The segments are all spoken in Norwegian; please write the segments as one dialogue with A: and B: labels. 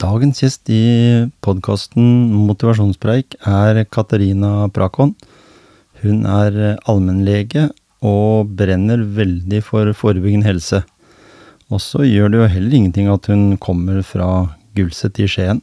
A: Dagens gjest i podkasten Motivasjonspreik er Katarina Prakon. Hun er allmennlege og brenner veldig for forebyggende helse. Og så gjør det jo heller ingenting at hun kommer fra Gulset i Skien.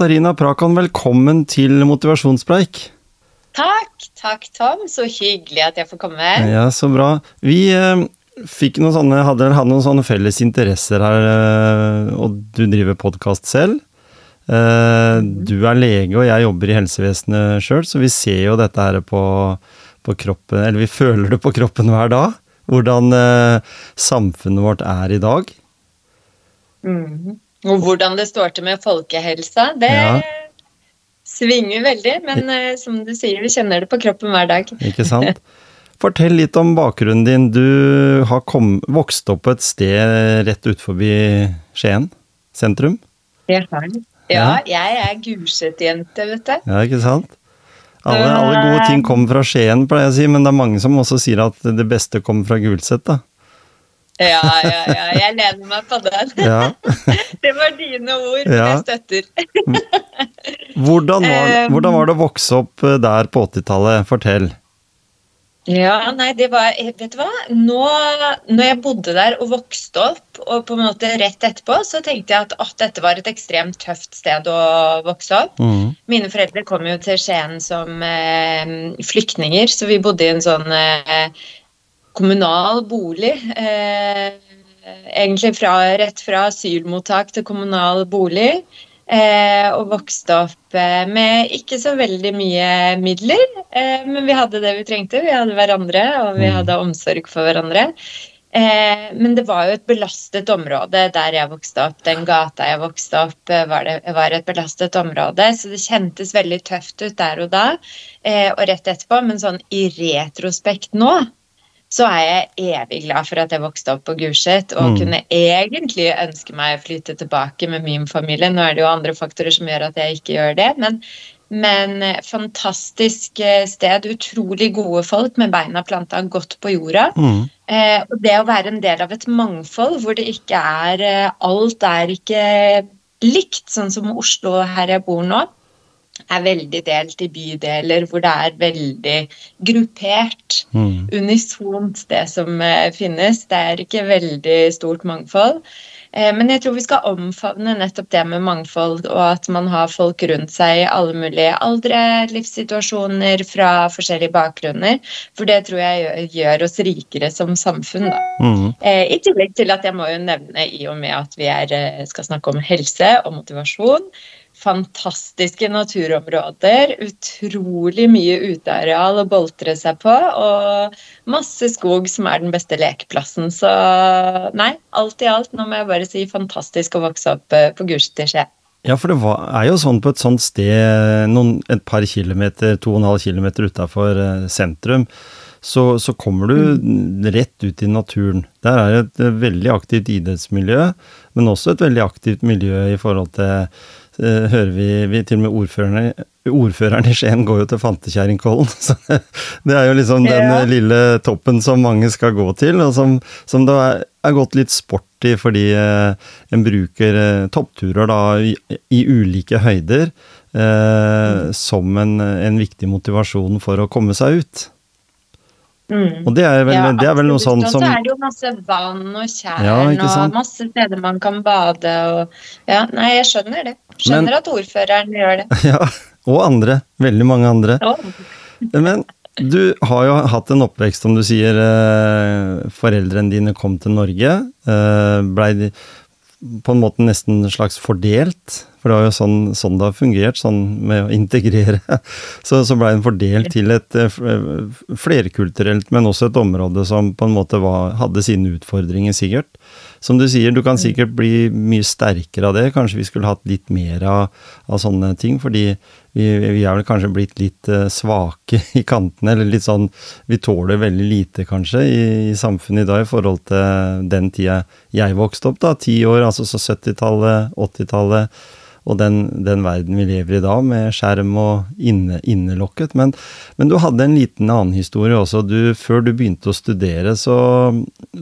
A: Katarina Prakan, velkommen til motivasjonspreik.
B: Takk, takk Tom. Så hyggelig at jeg får komme.
A: Ja, så bra. Vi eh, noen sånne, hadde, hadde noen sånne felles interesser her, eh, og du driver podkast selv. Eh, du er lege, og jeg jobber i helsevesenet sjøl, så vi ser jo dette her på, på kroppen, eller vi føler det på kroppen hver dag. Hvordan eh, samfunnet vårt er i dag.
B: Mhm. Og hvordan det står til med folkehelsa, det
A: Ja.
B: svinger veldig. Men eh, som du sier, vi kjenner det på kroppen hver dag.
A: Ikke sant? Fortell litt om bakgrunnen din. Du har kom, vokst opp på et sted rett utenfor Skien sentrum.
B: Den. Ja, jeg er Gulset-jente, vet du.
A: Ja, ikke sant? Alle, alle gode ting kommer fra Skien, pleier jeg å si, men det er mange som også sier at det beste kommer fra Gulset, da.
B: Ja, ja, ja. Jeg lener meg på den.
A: Ja.
B: Det var dine ord, men
A: Ja.
B: jeg støtter.
A: Hvordan, var, hvordan var det å vokse opp eh, der på 80-tallet? Fortell.
B: Ja, nei, det var Vet du hva? Nå, når jeg bodde der og vokste opp, og på en måte rett etterpå, så tenkte jeg at å, dette var et ekstremt tøft sted å vokse opp.
A: Mm.
B: Mine foreldre kom jo til Skien som eh, flyktninger, så vi bodde i en sånn eh, kommunal bolig. Eh, egentlig fra, rett fra asylmottak til kommunal bolig. Eh, og vokste opp eh, med ikke så veldig mye midler, eh, men vi hadde det vi trengte. Vi hadde hverandre, og vi
A: Mm.
B: hadde omsorg for hverandre. Eh, men det var jo et belastet område der jeg vokste opp. Den gata jeg vokste opp, var, det, var et belastet område, så det kjentes veldig tøft ut der og da. Eh, og rett etterpå, men sånn i retrospekt nå, så er jeg evig glad for at jeg vokste opp på Gulset, og
A: Mm.
B: kunne egentlig ønske meg å flytte tilbake med min familie. Nå er det jo andre faktorer som gjør at jeg ikke gjør det, men, men eh, fantastisk eh, sted. Utrolig gode folk med beina planta godt på jorda.
A: Mm.
B: Eh, og det å være en del av et mangfold hvor det ikke er eh, Alt er ikke likt, sånn som Oslo her jeg bor nå. Er veldig delt i bydeler hvor det er veldig gruppert.
A: mm.
B: Unisont, det som eh, finnes. Det er ikke veldig stort mangfold. Eh, men jeg tror vi skal omfavne nettopp det med mangfold, og at man har folk rundt seg i alle mulige aldre, livssituasjoner, fra forskjellige bakgrunner. For det tror jeg gjør, oss rikere som samfunn. Da.
A: Mhm.
B: Eh, I tillegg til at jeg må jo nevne, i og med at vi er, skal snakke om helse og motivasjon, fantastiske naturområder. Utrolig mye uteareal å boltre seg på, og masse skog som er den beste lekeplassen. Så nei, alt i alt, nå må jeg bare si fantastisk å vokse opp eh, på Gulset i Skien.
A: Ja, for det var, er jo sånn på et sånt sted, noen, et par kilometer, to og en halv kilometer utafor sentrum, så, så, kommer du rett ut i naturen. Der er det et veldig aktivt idrettsmiljø, men også et veldig aktivt miljø i forhold til hører vi, vi, til og med ordførerne, ordføreren i Skien går jo til Fantekjerringkollen. Så det, er jo liksom den ja. lille toppen som mange skal gå til, og som, som det er, er gått litt sport i fordi uh, en bruker toppturer da i, i ulike høyder mm. som en, en viktig motivasjon for å komme seg ut.
B: Mm.
A: Og det er vel, ja, det er vel noe sånt som
B: så er det jo masse vann og tjern ja, og masse steder man kan bade og Ja, nei, jeg skjønner det. Skjønner Men, at ordføreren gjør det.
A: Ja, og andre. Veldig mange andre. Oh. Men du har jo hatt en oppvekst, som du sier. Eh, foreldrene dine kom til Norge. Eh, blei de på en måte nesten slags fordelt for det var jo sånn, sånn det har fungert, sånn med å integrere. Så, så blei den fordelt til et eh, flerkulturelt, men også et område som på en måte var, hadde sine utfordringer, sikkert. Som du sier, du kan mm. sikkert bli mye sterkere av det. Kanskje vi skulle hatt litt mer av, av sånne ting, fordi vi, vi, er vel kanskje blitt litt uh, svake i kantene, eller litt sånn Vi tåler veldig lite, kanskje, i, i samfunnet i dag i forhold til den tida jeg vokste opp, da. Ti år, altså så 70-tallet, 80-tallet og den, den, verden vi lever i da, med skjerm og inne, innelokket. Men, men, du hadde en liten annen historie også. Du, før du begynte å studere, så,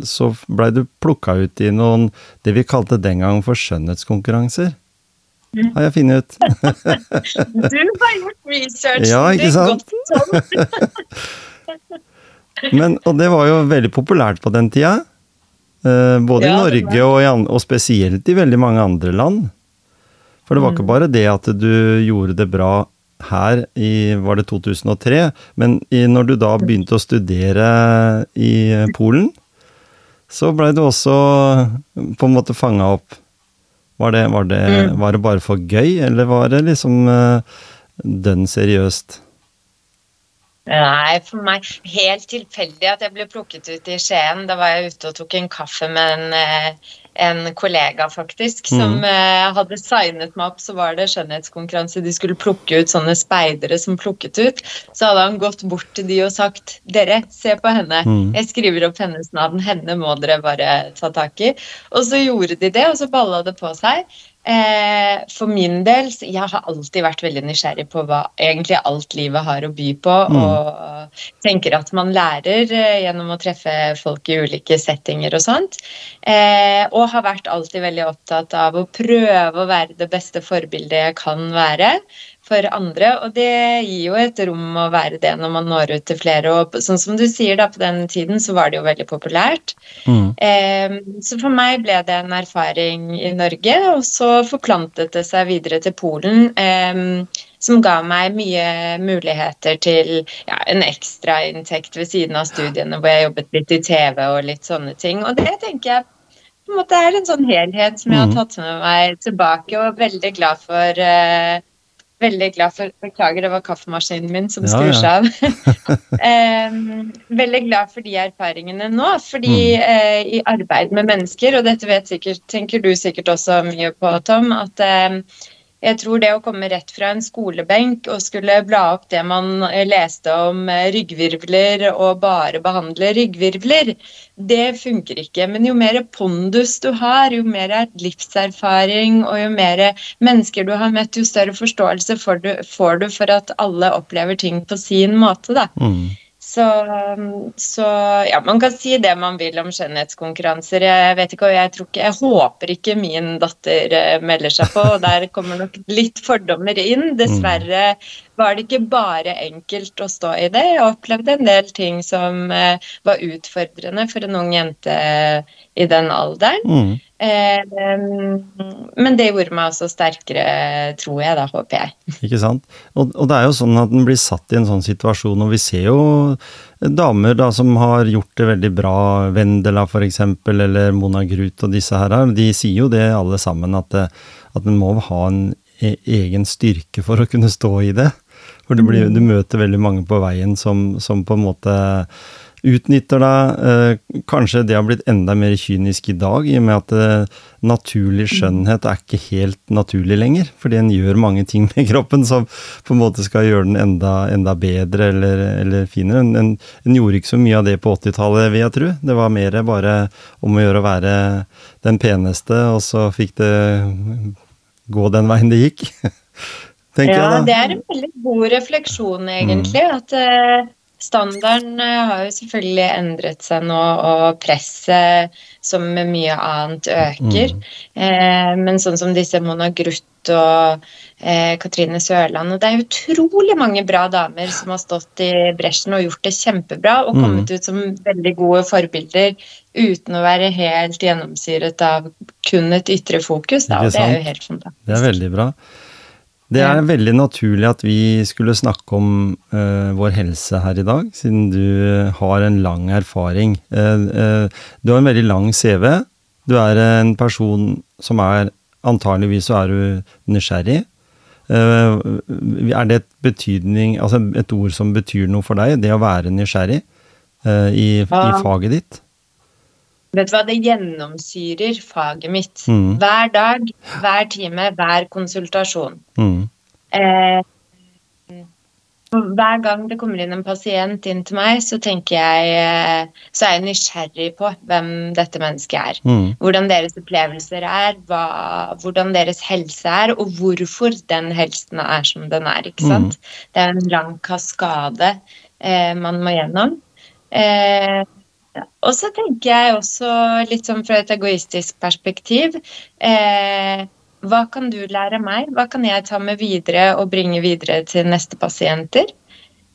A: så blei du plukka ut i noen det vi kalte den gangen for skjønnhetskonkurranser. Har jeg funnet ut.
B: du har gjort research.
A: Ja, ikke sant? Det er godt men, og det var jo veldig populært på den tida. Eh, både ja, i Norge og, og spesielt i veldig mange andre land. For det var ikke mm. bare det at du gjorde det bra her i var det 2003, men i, når du da begynte å studere i Polen, så blei du også på en måte fanga opp. Var det, var, det, mm. var det, bare for gøy, eller var det liksom uh, dønn seriøst?
B: Nei, for meg helt tilfeldig at jeg ble plukket ut i Skien. Da var jeg ute og tok en kaffe med en, eh, en kollega, faktisk, som mm. uh, hadde signet meg opp. Så var det skjønnhetskonkurranse. De skulle plukke ut sånne speidere som plukket ut. Så hadde han gått bort til de og sagt Dere, se på henne. Mm. Jeg skriver opp hennes navn. Henne må dere bare ta tak i. Og så gjorde de det, og så balla det på seg. Eh, for min del, jeg har alltid vært veldig nysgjerrig på hva egentlig alt livet har å by på, mm. og tenker at man lærer eh, gjennom å treffe folk i ulike settinger og sånt. Eh, og har vært alltid veldig opptatt av å prøve å være det beste forbildet jeg kan være for andre. Og det gir jo et rom å være det når man når ut til flere. Og sånn som du sier, da, på den tiden så var det jo veldig populært. Mm. Eh, så for meg ble det en erfaring i Norge, og så forplantet det seg videre til Polen. Eh, som ga meg mye muligheter til ja, en ekstrainntekt ved siden av studiene, hvor jeg jobbet litt i TV og litt sånne ting. Og det tenker jeg på en måte er en sånn helhet som jeg har mm. tatt med meg tilbake, og er veldig glad for uh, veldig glad for Beklager, det var kaffemaskinen min som skrur seg av. veldig glad for de erfaringene nå. Fordi mm. eh, i arbeid med mennesker, og dette vet sikkert, tenker du sikkert også mye på, Tom, at uh, jeg tror det å komme rett fra en skolebenk og skulle bla opp det man leste om eh, ryggvirvler og bare behandle ryggvirvler, det funker ikke. Men jo mer pondus du har, jo mer livserfaring og jo mer mennesker du har møtt, jo større forståelse får du, får du for at alle opplever ting på sin måte. da. Mm. Så, så, ja, man kan si det man vil om skjønnhetskonkurranser. Jeg vet ikke, og jeg, ikke, jeg håper ikke min datter eh, melder seg på. og Der kommer nok litt fordommer inn. Dessverre var det ikke bare enkelt å stå i det. Jeg opplevde en del ting som eh, var utfordrende for en ung jente i den alderen. Mm. Eh, men det gjorde meg også sterkere, tror jeg, da, håper jeg.
A: Ikke sant. Og, og, det er jo sånn at den blir satt i en sånn situasjon, og vi ser jo damer da som har gjort det veldig bra, Vendela f.eks., eller Mona Gruth og disse her, de sier jo det alle sammen, at, at en må ha en e egen styrke for å kunne stå i det. For du, blir, du møter veldig mange på veien som, som på en måte utnytter deg. Eh, kanskje det har blitt enda mer kynisk i dag, i og med at eh, naturlig skjønnhet er ikke helt naturlig lenger. Fordi en gjør mange ting med kroppen som på en måte skal gjøre den enda, enda bedre eller, eller finere. En, en, en, gjorde ikke så mye av det på 80-tallet, vil jeg tro. Det var mer bare om å gjøre å være den peneste, og så fikk det gå den veien det gikk.
B: tenker ja, jeg da. Det er en veldig god refleksjon, egentlig. Mm. At uh, standarden uh, har jo selvfølgelig endret seg nå, og presset, som med mye annet, øker. Mm. Uh, men sånn som disse Mona Gruth og Katrine Sørland og Det er utrolig mange bra damer som har stått i bresjen og gjort det kjempebra, og mm. kommet ut som veldig gode forbilder uten å være helt gjennomsyret av kun et ytre fokus. Da, det er jo helt fantastisk.
A: Det er veldig bra. Det er veldig naturlig at vi skulle snakke om uh, vår helse her i dag, siden du uh, har en lang erfaring. Uh, du har en veldig lang CV. Du er en person som er Antageligvis så er du nysgjerrig. er det et betydning, altså et ord som betyr noe for deg, det å være nysgjerrig i, i faget ditt?
B: Vet du hva, det gjennomsyrer faget mitt. Mm. Hver dag, hver time, hver konsultasjon. Mm. Eh, hver gang det kommer inn en pasient inn til meg, så tenker jeg eh, Så er jeg nysgjerrig på hvem dette mennesket er. Mm. Hvordan deres opplevelser er, hva, hvordan deres helse er, og hvorfor den helsen er som den er. ikke sant? Mm. Det er en lang kaskade eh, man må gjennom. Eh, og så tenker jeg også litt sånn fra et egoistisk perspektiv eh, Hva kan du lære meg? Hva kan jeg ta med videre og bringe videre til neste pasienter?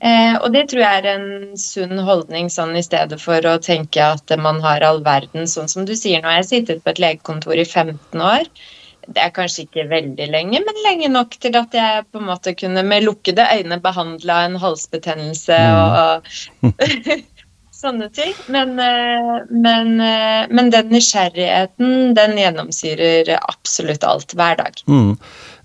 B: Eh, og det tror jeg er en sunn holdning, sånn i stedet for å tenke at man har all verden, sånn som du sier. Nå har jeg sittet på et legekontor i 15 år. Det er kanskje ikke veldig lenge, men lenge nok til at jeg på en måte kunne med lukkede øyne behandla en halsbetennelse mm. og sånne ting. Men, eh, men, eh, men, den nysgjerrigheten, den gjennomsyrer absolutt alt hver dag.
A: Mm.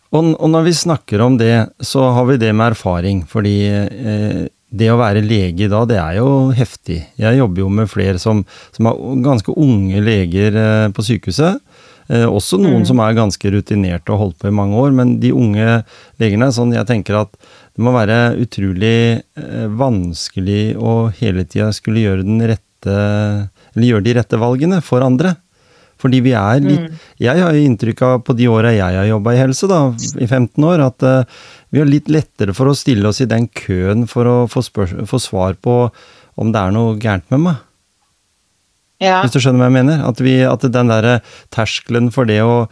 A: Og, og, når vi snakker om det, så har vi det med erfaring. Fordi eh, det å være lege da, det er jo heftig. Jeg jobber jo med flere som, som er ganske unge leger eh, på sykehuset. Eh, også noen mm. som er ganske rutinerte og holdt på i mange år, men de unge legene, sånn jeg tenker at det må være utrolig eh, vanskelig å hele tida skulle gjøre den rette Eller gjøre de rette valgene for andre. Fordi vi er litt mm. Jeg har jo inntrykk av på de åra jeg har jobba i helse, da, i 15 år, at uh, vi har litt lettere for å stille oss i den køen for å få, få svar på om det er noe gærent med meg. Ja. Hvis du skjønner hva jeg mener? At, vi, at den derre terskelen for det å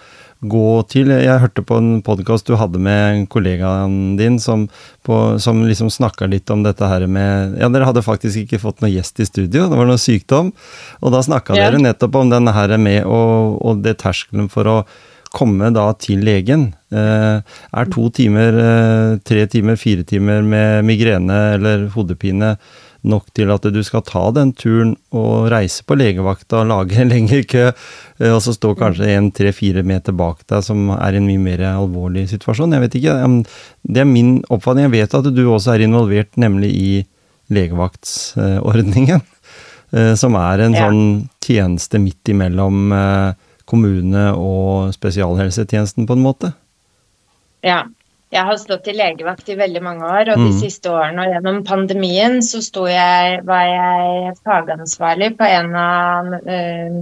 A: gå til Jeg hørte på en podkast du hadde med kollegaen din som, på, som liksom snakka litt om dette her med Ja, dere hadde faktisk ikke fått noen gjest i studio, det var noe sykdom. Og da snakka ja. dere nettopp om denne her med og, og det terskelen for å komme da til legen. Eh, er to timer, eh, tre timer, fire timer med migrene eller hodepine nok til at du skal ta den turen og reise på legevakta lage en lengre kø, eh, og så står kanskje en tre-fire meter bak deg som er i en mye mer alvorlig situasjon. Jeg vet ikke. Det er min oppfatning. Jeg vet at du også er involvert nemlig i legevaktsordningen, eh, som er en sånn tjeneste midt imellom eh, kommune og spesialhelsetjenesten, på en måte.
B: Ja, jeg har stått i legevakt i veldig mange år, og de mm. siste årene og gjennom pandemien så jeg, var jeg fagansvarlig på en av uh,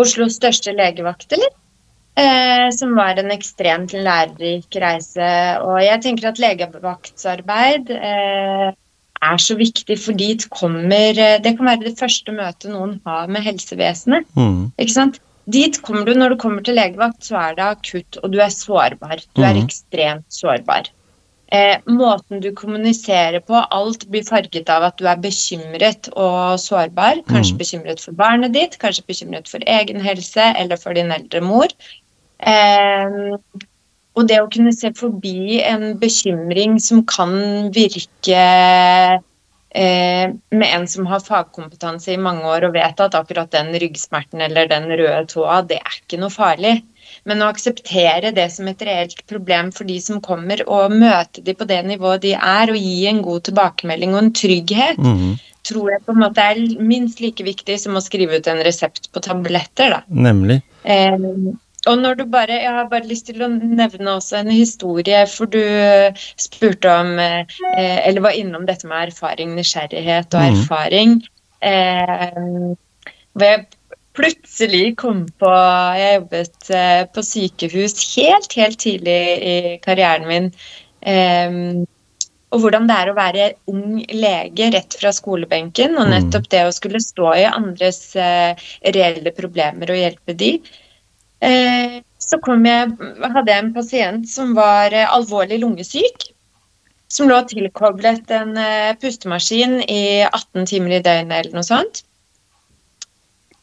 B: Oslos største legevakter. Uh, som var en ekstremt lærerik reise. Og jeg tenker at legevaktsarbeid uh, er så viktig, for dit kommer Det kan være det første møtet noen har med helsevesenet. Mm. Ikke sant? Dit kommer du når du kommer til legevakt, så er det akutt, og du er sårbar. Du er mm. ekstremt sårbar. Eh, måten du kommuniserer på, alt blir farget av at du er bekymret og sårbar. Kanskje mm. bekymret for barnet ditt, kanskje bekymret for egen helse eller for din eldre mor. Eh, og det å kunne se forbi en bekymring som kan virke eh, med en som har fagkompetanse i mange år og vet at akkurat den ryggsmerten eller den røde tåa, det er ikke noe farlig. Men å akseptere det som et reelt problem for de som kommer, og møte de på det nivået de er, og gi en god tilbakemelding og en trygghet,
A: Mhm.
B: tror jeg på en måte er minst like viktig som å skrive ut en resept på tabletter. da.
A: Nemlig.
B: Eh, og når du bare, Jeg har bare lyst til å nevne også en historie, for du eh, spurte om eh, Eller var innom dette med erfaring, nysgjerrighet og
A: Mhm.
B: erfaring. Eh, hvor jeg plutselig kom på Jeg jobbet på sykehus helt, helt tidlig i karrieren min. Og hvordan det er å være ung lege rett fra skolebenken, og
A: Mm.
B: nettopp det å skulle stå i andres reelle problemer og hjelpe de. Eh, så jeg, hadde jeg en pasient som var eh, alvorlig lungesyk. Som lå tilkoblet en eh, pustemaskin i 18 timer i døgnet eller noe sånt.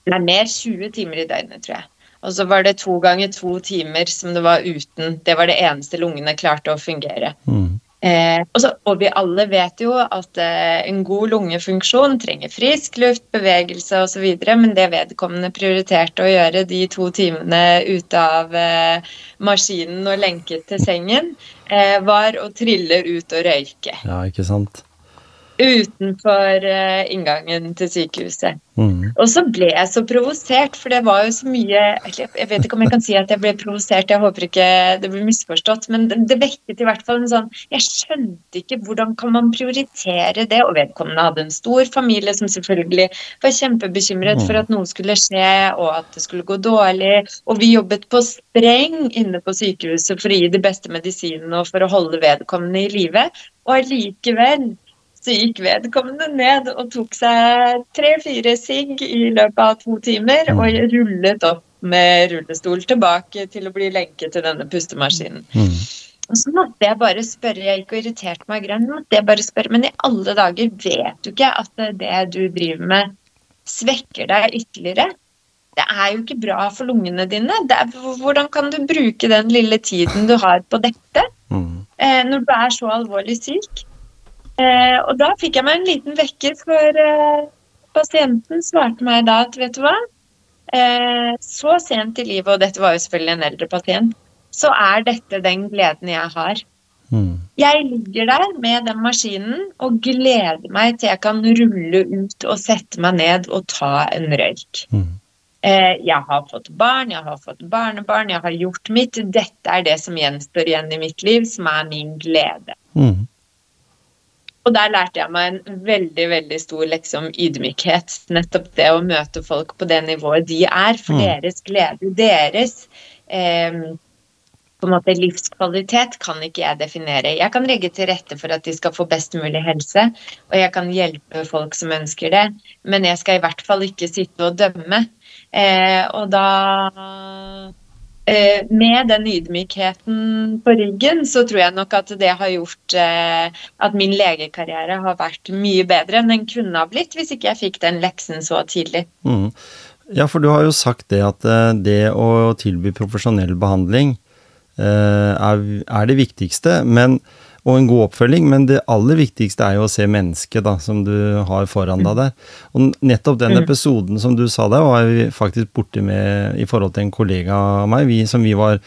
B: Nei, mer 20 timer i døgnet, tror jeg. Og så var det to ganger to timer som det var uten. Det var det eneste lungene klarte å fungere.
A: Mhm.
B: Eh, også, og vi alle vet jo at eh, en god lungefunksjon trenger frisk luft, bevegelse osv., men det vedkommende prioriterte å gjøre de to timene ute av eh, maskinen og lenket til sengen, eh, var å trille ut og røyke.
A: Ja, ikke sant.
B: Utenfor eh, inngangen til sykehuset.
A: Mm.
B: Og så ble jeg så provosert, for det var jo så mye Jeg vet ikke om jeg kan si at jeg ble provosert, jeg håper ikke det blir misforstått, men det, det vekket i hvert fall en sånn Jeg skjønte ikke hvordan kan man prioritere det, og vedkommende hadde en stor familie som selvfølgelig var kjempebekymret for at noe skulle skje, og at det skulle gå dårlig, og vi jobbet på spreng inne på sykehuset for å gi de beste medisinene og for å holde vedkommende i live, og allikevel så gikk vedkommende ned og tok seg tre-fire sigg i løpet av to timer og rullet opp med rullestol tilbake til å bli lenket til denne pustemaskinen.
A: Mhm.
B: Og så måtte jeg bare spørre, jeg gikk og irriterte meg grønn, måtte jeg bare spørre, men i alle dager vet du ikke at det du driver med svekker deg ytterligere? Det er jo ikke bra for lungene dine. Er, hvordan kan du bruke den lille tiden du har på dette?
A: mm.
B: eh, når du er så alvorlig syk. Eh, og da fikk jeg meg en liten vekker, for eh, pasienten svarte meg da at vet du hva, eh, så sent i livet, og dette var jo selvfølgelig en eldre pasient, så er dette den gleden jeg har.
A: Mm.
B: Jeg ligger der med den maskinen og gleder meg til jeg kan rulle ut og sette meg ned og ta en røyk.
A: Mm.
B: Eh, jeg har fått barn, jeg har fått barnebarn, jeg har gjort mitt. Dette er det som gjenstår igjen i mitt liv, som er min glede.
A: Mhm.
B: Og der lærte jeg meg en veldig veldig stor liksom, ydmykhet. Nettopp det å møte folk på det nivået de er. For
A: Mm.
B: deres glede, deres eh, på en måte livskvalitet kan ikke jeg definere. Jeg kan legge til rette for at de skal få best mulig helse, og jeg kan hjelpe folk som ønsker det, men jeg skal i hvert fall ikke sitte og dømme. Eh, og da Med den ydmykheten på ryggen, så tror jeg nok at det har gjort eh, at min legekarriere har vært mye bedre enn den kunne ha blitt hvis ikke jeg fikk den leksen så tidlig.
A: Mm. Ja, for du har jo sagt det at eh, det å tilby profesjonell behandling eh, er det viktigste, men, og en god oppfølging, men det aller viktigste er jo å se mennesket da, som du har foran deg der. Og nettopp den
B: Mm.
A: episoden som du sa der, var vi faktisk borti med i forhold til en kollega av meg, vi, som vi var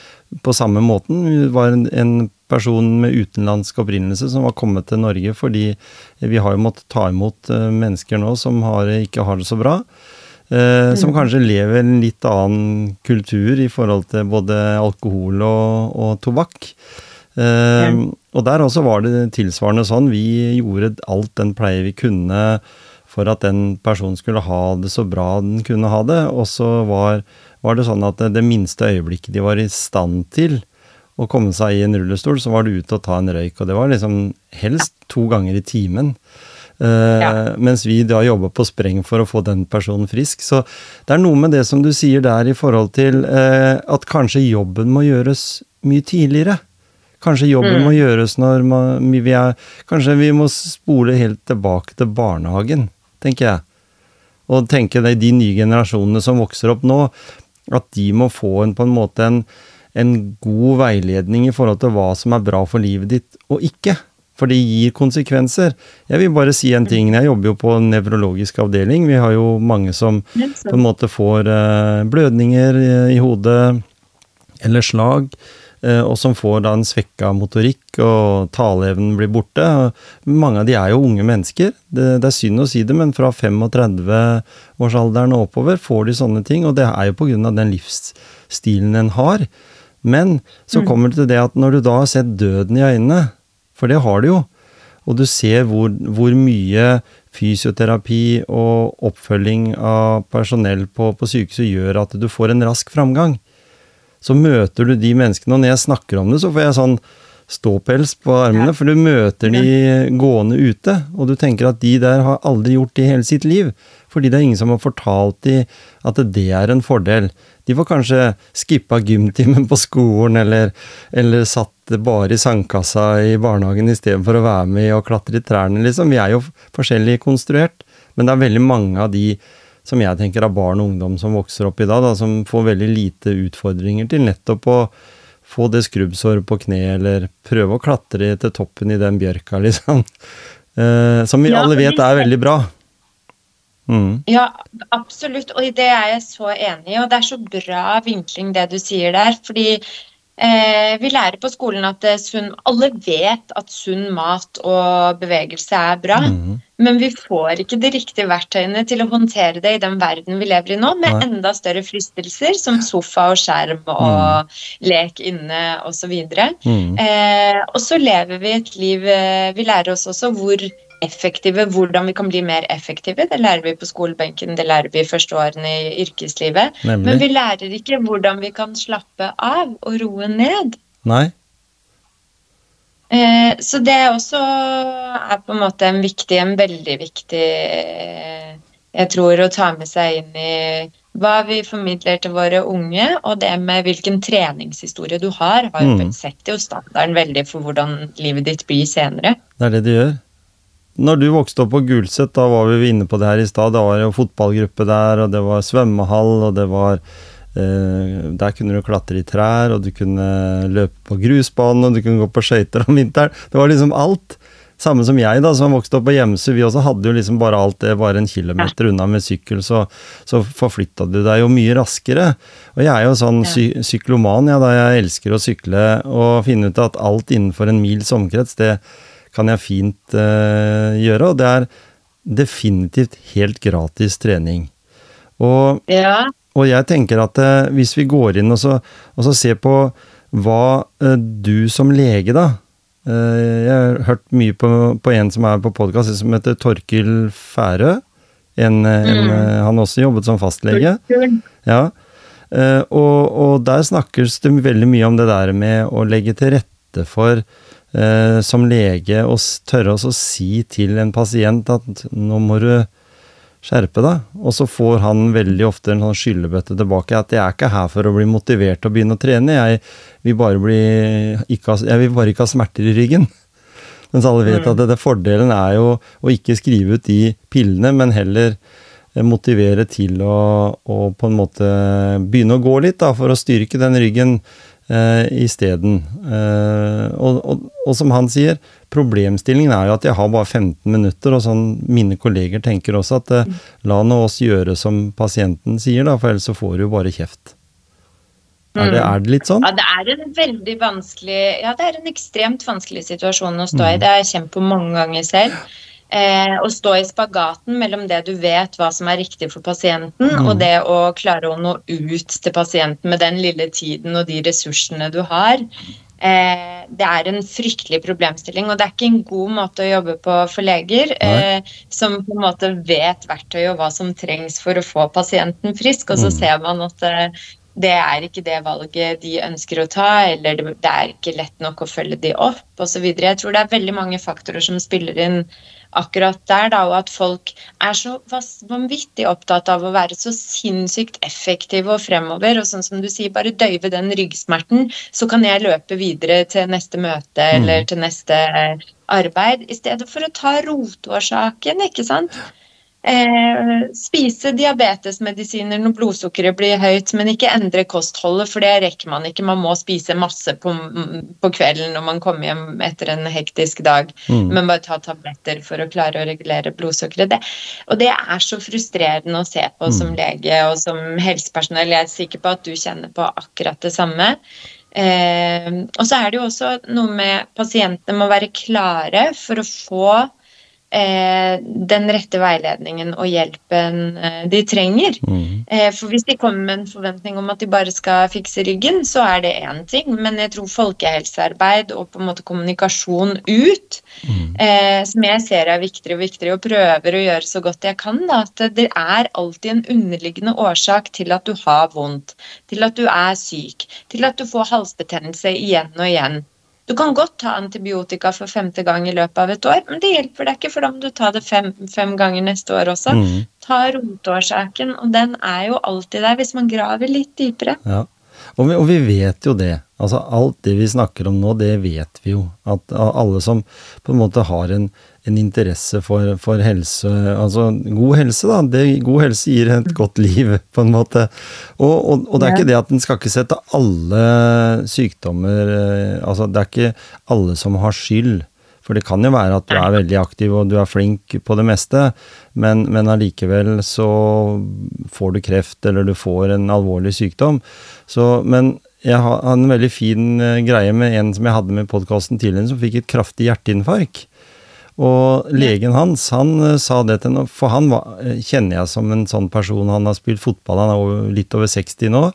A: på samme måten. Vi var en, en person med utenlandsk opprinnelse som var kommet til Norge fordi vi har jo måttet ta imot eh, mennesker nå som har, ikke har det så bra. Eh, som kanskje lever en litt annen kultur i forhold til både alkohol og, og tobakk. Eh, Og der også var det tilsvarende sånn. Vi gjorde alt den pleie vi kunne for at den personen skulle ha det så bra den kunne ha det. Og så var, var det sånn at det, det minste øyeblikket de var i stand til å komme seg i en rullestol, så var det ute og ta en røyk. Og det var liksom helst to ganger i timen. Uh,
B: Ja.
A: Mens vi da jobba på spreng for å få den personen frisk. Så det er noe med det som du sier der i forhold til uh, at kanskje jobben må gjøres mye tidligere. Kanskje jobben
B: Mm.
A: må gjøres når man, vi er Kanskje vi må spole helt tilbake til barnehagen, tenker jeg. Og tenke det, de nye generasjonene som vokser opp nå, at de må få en, på en måte en, en god veiledning i forhold til hva som er bra for livet ditt og ikke. For det gir konsekvenser. Jeg vil bare si en ting. Jeg jobber jo på nevrologisk avdeling. Vi har jo mange som på en måte får eh, blødninger i, hodet eller slag, og som får da en svekka motorikk, og taleevnen blir borte. Mange av de er jo unge mennesker. Det, det er synd å si det, men fra 35-årsalderen og oppover får de sånne ting, og det er jo av den livsstilen en har. Men så kommer det til det at når du da har sett døden i øynene, for det har du jo, og du ser hvor, hvor mye fysioterapi og oppfølging av personell på, på sykehuset gjør at du får en rask framgang, så møter du de menneskene, og når jeg snakker om det, så får jeg sånn ståpels på armene, for du møter de gående ute, og du tenker at de der har aldri gjort det i hele sitt liv, fordi det er ingen som har fortalt de at det er en fordel. De får kanskje skippa gymtimen på skolen, eller, eller satt bare i sandkassa i barnehagen istedenfor å være med og klatre i trærne, liksom. Vi er jo forskjellig konstruert, men det er veldig mange av de som jeg tenker av barn og ungdom som vokser opp i dag, da, som får veldig lite utfordringer til nettopp å få det skrubbsåret på kne, eller prøve å klatre til toppen i den bjørka, liksom. Eh, som vi
B: Ja,
A: alle vet er veldig bra. Mm.
B: Ja, absolutt, og i det er jeg så enig i. Og det er så bra vinkling det du sier der. Fordi vi lærer på skolen at er sunn Alle vet at sunn mat og bevegelse er bra.
A: Mm.
B: Men vi får ikke de riktige verktøyene til å håndtere det i den verden vi lever i nå, med
A: Nei.
B: enda større fristelser som sofa og skjerm og lek inne osv.
A: Mm.
B: Eh, og så lever vi et liv eh, Vi lærer oss også hvor effektive, hvordan vi kan bli mer effektive. Det lærer vi på skolebenken, det lærer vi første årene i yrkeslivet. Men vi lærer ikke hvordan vi kan slappe av og roe ned.
A: Nei.
B: Eh, så det også er på en måte en viktig, en veldig viktig eh, Jeg tror å ta med seg inn i hva vi formidler til våre unge, og det med hvilken treningshistorie du har, har
A: Mm.
B: setter jo standarden veldig for hvordan livet ditt blir senere.
A: Det er det det gjør. Når du vokste opp på Gulset, da var vi inne på det her i stad. Da var det jo fotballgruppe der, og det var svømmehall, og det var eh, Der kunne du klatre i trær, og du kunne løpe på grusbanen, og du kunne gå på skøyter om vinteren. Det var liksom alt. Samme som jeg, da, som vokste opp på Hjemsø. Vi også hadde jo liksom bare alt det bare en kilometer unna med sykkel, så, så forflytta du deg jo mye raskere. Og jeg er jo sånn sy sykloman, ja, da jeg elsker å sykle og finne ut at alt innenfor en mils omkrets, det kan jeg fint uh, gjøre. Og det er definitivt helt gratis trening. Og
B: Ja,
A: og jeg tenker at uh, hvis vi går inn og så, og så ser på hva uh, du som lege, da Jeg har hørt mye på, på en som er på podkast, som heter Torkil Færø. En, en,
B: Mm.
A: han har også jobbet som fastlege. Ja. Og, og der snakkes det veldig mye om det der med å legge til rette for eh, som lege å tørre å si til en pasient at nå må du skjerpe deg. Og så får han veldig ofte en sånn skyllebøtte tilbake at jeg er ikke her for å bli motivert til å begynne å trene, jeg vil bare, bli, ikke ha, jeg vil bare ikke ha smerter i ryggen. Mens alle vet at det, det fordelen er jo å ikke skrive ut de pillene, men heller eh, motivere til å, å på en måte begynne å gå litt, da, for å styrke den ryggen eh, isteden. Eh, og, og, og som han sier, problemstillingen er jo at jeg har bare 15 minutter, og sånn mine kolleger tenker også at eh, la nå oss gjøre som pasienten sier, da, for ellers så får du jo bare kjeft. Er, det, er det litt sånn?
B: Ja, det er en veldig vanskelig Ja, det er en ekstremt vanskelig situasjon å stå i. Det har jeg kjent på mange ganger selv. Eh, å stå i spagaten mellom det du vet hva som er riktig for pasienten, og det å klare å nå ut til pasienten med den lille tiden og de ressursene du har. Eh, det er en fryktelig problemstilling, og det er ikke en god måte å jobbe på for leger, eh, som på en måte vet verktøyet og hva som trengs for å få pasienten frisk, og så
A: Mm.
B: ser man at eh, det er ikke det valget de ønsker å ta, eller det, det er ikke lett nok å følge de opp osv. Jeg tror det er veldig mange faktorer som spiller inn akkurat der, da, og at folk er så vanvittig opptatt av å være så sinnssykt effektive og fremover, og sånn som du sier, bare døyve den ryggsmerten, så kan jeg løpe videre til neste møte eller til neste arbeid, i stedet for å ta rotårsaken, ikke sant? Eh, spise diabetesmedisiner når blodsukkeret blir høyt, men ikke endre kostholdet, for det rekker man ikke. Man må spise masse på, på kvelden når man kommer hjem etter en hektisk dag.
A: Mm.
B: Men bare ta tabletter for å klare å regulere blodsukkeret. Det, og det er så frustrerende å se på som lege og som helsepersonell. Jeg er sikker på at du kjenner på akkurat det samme. Eh, og så er det jo også noe med pasientene må være klare for å få den rette veiledningen og hjelpen eh, de trenger.
A: Mm.
B: Eh, for hvis de kommer med en forventning om at de bare skal fikse ryggen, så er det én ting, men jeg tror folkehelsearbeid og på en måte kommunikasjon ut, eh, som jeg ser er viktigere og viktigere, og prøver å gjøre så godt jeg kan, da, at det er alltid en underliggende årsak til at du har vondt, til at du er syk, til at du får halsbetennelse igjen og igjen. Du kan godt ta antibiotika for femte gang i løpet av et år, men det hjelper deg ikke, for da må du ta det fem, fem ganger neste år også.
A: Mm.
B: Ta rotårsaken, og den er jo alltid der hvis man graver litt dypere.
A: Ja. Og vi, og vi vet jo det. Altså Alt det vi snakker om nå, det vet vi jo. At alle som på en måte har en, en interesse for, for helse, altså god helse, da. Det, god helse gir et godt liv, på en måte. Og, og, og det er
B: Ja.
A: ikke det at en skal ikke sette alle sykdommer eh, Altså det er ikke alle som har skyld. For det kan jo være at du er veldig aktiv og du er flink på det meste, men, men allikevel så får du kreft eller du får en alvorlig sykdom. Så, men jeg har en veldig fin eh, greie med en som jeg hadde med podkasten tidligere, som fikk et kraftig hjerteinfarkt. Og legen hans han eh, sa det til for han var, eh, kjenner jeg som en sånn person. Han har spilt fotball, han er over, litt over 60 nå.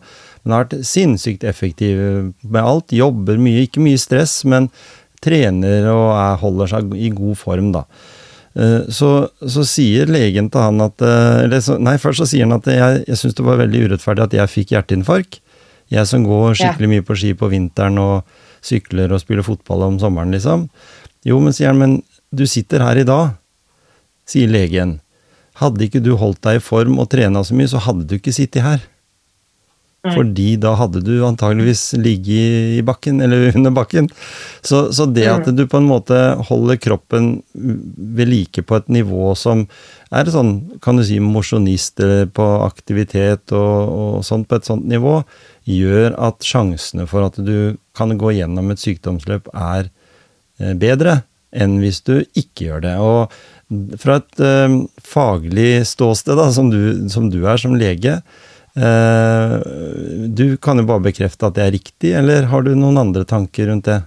A: Men har vært sinnssykt effektiv med alt. Jobber mye, ikke mye stress, men trener og er, holder seg i god form, da. Eh, Så, så sier legen til han at eh, eller så, Nei, først så sier han at jeg, jeg syns det var veldig urettferdig at jeg fikk hjerteinfarkt. Jeg som går skikkelig mye på ski på vinteren og sykler og spiller fotball om sommeren, liksom. Jo, men sier han, men du sitter her i dag, sier legen. Hadde ikke du holdt deg i form og trena så mye, så hadde du ikke sittet her. Fordi da hadde du antageligvis ligget i bakken, eller under bakken. Så, så det at du på en måte holder kroppen ved like på et nivå som er sånn, kan du si, mosjonist eller på aktivitet og, og sånt på et sånt nivå, gjør at sjansene for at du kan gå gjennom et sykdomsløp er eh, bedre enn hvis du ikke gjør det. Og fra et øh, faglig ståsted, da, som du, som du er som lege, du kan jo bare bekrefte at det er riktig, eller har du noen andre tanker rundt det?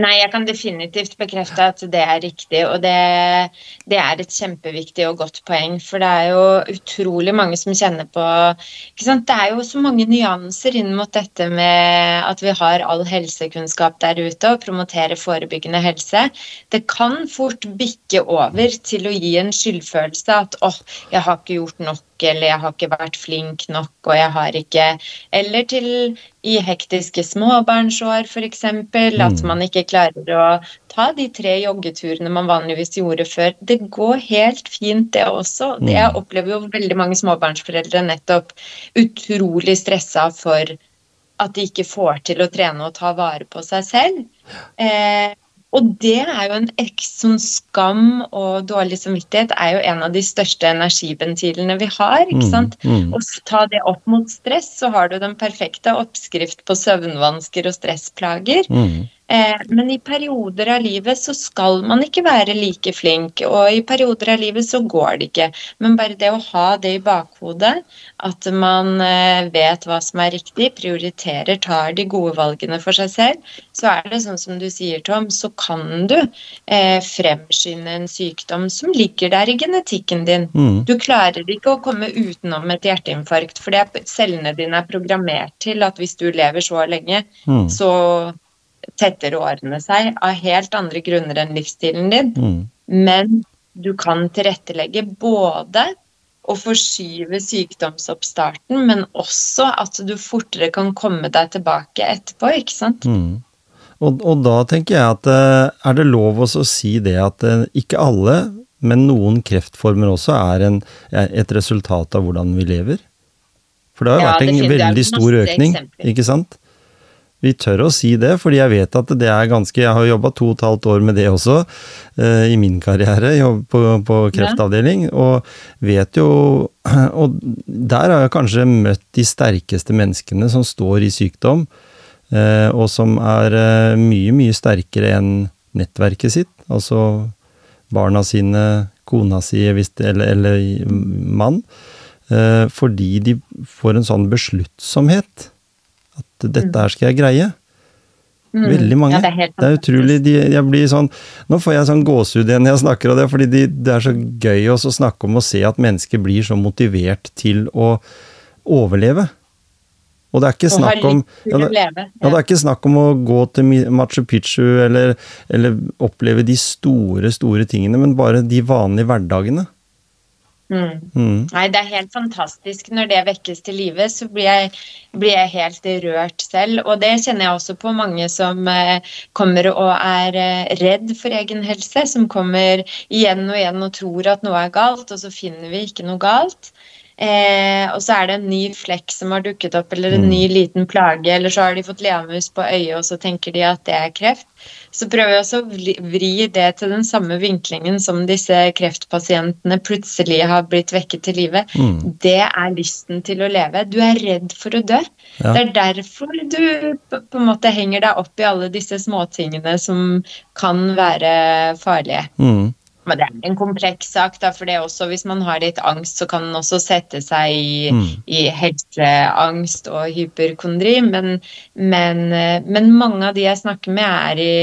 B: Nei, jeg kan definitivt bekrefte at det er riktig, og det, det er et kjempeviktig og godt poeng. For det er jo utrolig mange som kjenner på? Det er jo så mange nyanser inn mot dette med at vi har all helsekunnskap der ute og promoterer forebyggende helse. Det kan fort bikke over til å gi en skyldfølelse at åh, jeg har ikke gjort nok, eller jeg har ikke vært flink nok, og jeg har ikke Eller til i hektiske småbarnsår, f.eks. At man ikke klarer å ta de tre joggeturene man vanligvis gjorde før. Det går helt fint, det også. Det Jeg opplever jo veldig mange småbarnsforeldre nettopp utrolig stressa for at de ikke får til å trene og ta vare på seg selv. Eh, og det er jo en sånn skam og dårlig samvittighet er jo en av de største energiventilene vi har. ikke
A: Mm,
B: sant?
A: mm.
B: Og ta det opp mot stress, så har du den perfekte oppskrift på søvnvansker og stressplager.
A: Mm.
B: Eh, men i perioder av livet så skal man ikke være like flink, og i perioder av livet så går det ikke. Men bare det å ha det i bakhodet, at man eh, vet hva som er riktig, prioriterer, tar de gode valgene for seg selv, så er det sånn som du sier, Tom, så kan du eh, fremskynde en sykdom som ligger der i genetikken din.
A: Mm.
B: Du klarer ikke å komme utenom et hjerteinfarkt, for cellene dine er programmert til at hvis du lever så lenge,
A: Mm.
B: så tetter årene seg av helt andre grunner enn livsstilen din.
A: Mm.
B: Men du kan tilrettelegge både å forskyve sykdomsoppstarten, men også at du fortere kan komme deg tilbake etterpå, ikke sant?
A: Mm. Og, og da tenker jeg at eh, er det lov å si det at eh, ikke alle, men noen kreftformer også er en, er et resultat av hvordan vi lever? For det har jo
B: Ja,
A: vært en veldig stor økning,
B: eksempler.
A: ikke sant? Vi tør å si det, fordi jeg vet at det er ganske Jeg har jobba to og et halvt år med det også, uh, i min karriere på, på kreftavdeling, og vet jo Og der har jeg kanskje møtt de sterkeste menneskene som står i sykdom, uh, og som er uh, mye, mye sterkere enn nettverket sitt. Altså barna sine, kona si hvis det, eller, eller mann. Fordi de får en sånn besluttsomhet. At dette her skal jeg greie.
B: Mm.
A: Veldig mange.
B: Ja, det er
A: det er utrolig de, jeg blir sånn, Nå får jeg sånn gåsehud igjen når jeg snakker om det, fordi de, det er så gøy også å snakke om å se at mennesker blir så motivert til å overleve. Og det er ikke snakk om ja, det, ja, det er ikke snakk om å gå til Machu Picchu eller, eller oppleve de store, store tingene, men bare de vanlige hverdagene.
B: Mm.
A: Mm.
B: Nei, det er helt fantastisk. Når det vekkes til live, så blir jeg, blir jeg helt rørt selv. Og det kjenner jeg også på mange som eh, kommer og er eh, redd for egen helse. Som kommer igjen og igjen og tror at noe er galt, og så finner vi ikke noe galt. Eh, og så er det en ny flekk som har dukket opp, eller en
A: Mm.
B: ny liten plage, eller så har de fått leamus på øyet, og så tenker de at det er kreft. Så prøver jeg også å vri- det til den samme vinklingen som disse kreftpasientene plutselig har blitt vekket til live.
A: Mm.
B: Det er lysten til å leve. Du er redd for å dø.
A: Ja.
B: Det er derfor du på, på en måte henger deg opp i alle disse småtingene som kan være farlige.
A: Mm.
B: Men det er en kompleks sak, da, for det er også, hvis man har litt angst, så kan den også sette seg i,
A: Mm.
B: i helseangst og hyperkondri. Men, men, eh, men mange av de jeg snakker med, er i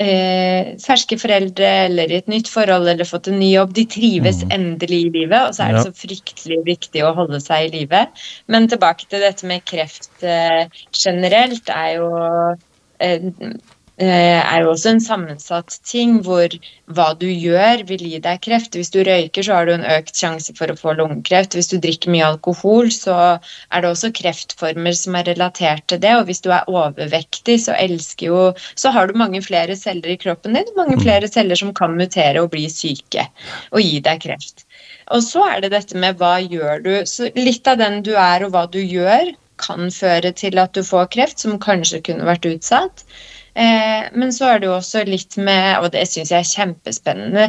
B: eh, ferske foreldre eller i et nytt forhold eller fått en ny jobb. De trives
A: Mm.
B: endelig i livet, og så er det så fryktelig viktig å holde seg i live. Men tilbake til dette med kreft eh, generelt, er jo eh, er jo også en sammensatt ting hvor hva du gjør vil gi deg kreft. Hvis du røyker, så har du en økt sjanse for å få lungekreft. Hvis du drikker mye alkohol, så er det også kreftformer som er relatert til det. Og hvis du er overvektig, så elsker jo Så har du mange flere celler i kroppen din, mange flere celler som kan mutere og bli syke og gi deg kreft. Og så er det dette med hva gjør du. Så litt av den du er og hva du gjør, kan føre til at du får kreft, som kanskje kunne vært utsatt. Eh, men så er det jo også litt med, og det syns jeg er kjempespennende,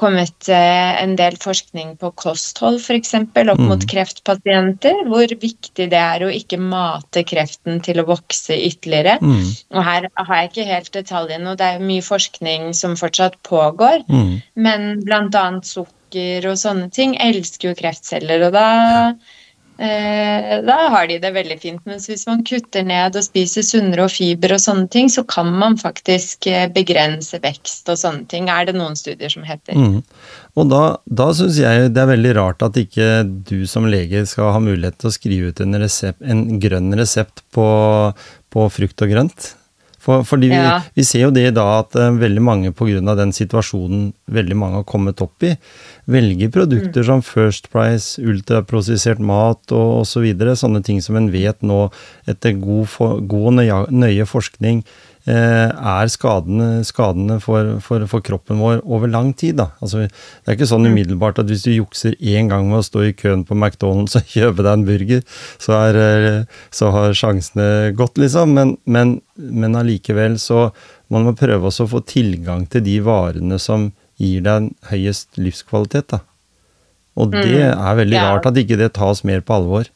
B: kommet eh, en del forskning på kosthold f.eks. opp
A: Mm.
B: mot kreftpasienter. Hvor viktig det er å ikke mate kreften til å vokse ytterligere.
A: Mm.
B: Og her har jeg ikke helt detaljene, og det er mye forskning som fortsatt pågår.
A: Mm.
B: Men bl.a. sukker og sånne ting elsker jo kreftceller, og da eh, da har de det veldig fint. Mens hvis man kutter ned og spiser sunnere og fiber og sånne ting, så kan man faktisk eh, begrense vekst og sånne ting, er det noen studier som heter.
A: Mm. Og da, da syns jeg det er veldig rart at ikke du som lege skal ha mulighet til å skrive ut en, resept, en grønn resept på, på frukt og grønt. For, fordi vi,
B: Ja.
A: vi ser jo det da at uh, veldig mange pga. den situasjonen veldig mange har kommet opp i, velger produkter
B: Mm.
A: som First Price, ultraprosessert mat og osv. Så videre, sånne ting som en vet nå etter god, for, god og nøye, nøye forskning er skadene, skadene for, for, for kroppen vår over lang tid. Da. Altså, det er ikke sånn umiddelbart at hvis du jukser én gang med å stå i køen på McDonald's og kjøpe deg en burger, så, er, eh, så har sjansene gått, liksom. Men, men, men allikevel så man må prøve også å få tilgang til de varene som gir deg en høyest livskvalitet. Da. Og det
B: Mm,
A: er veldig rart at ikke det tas mer på alvor.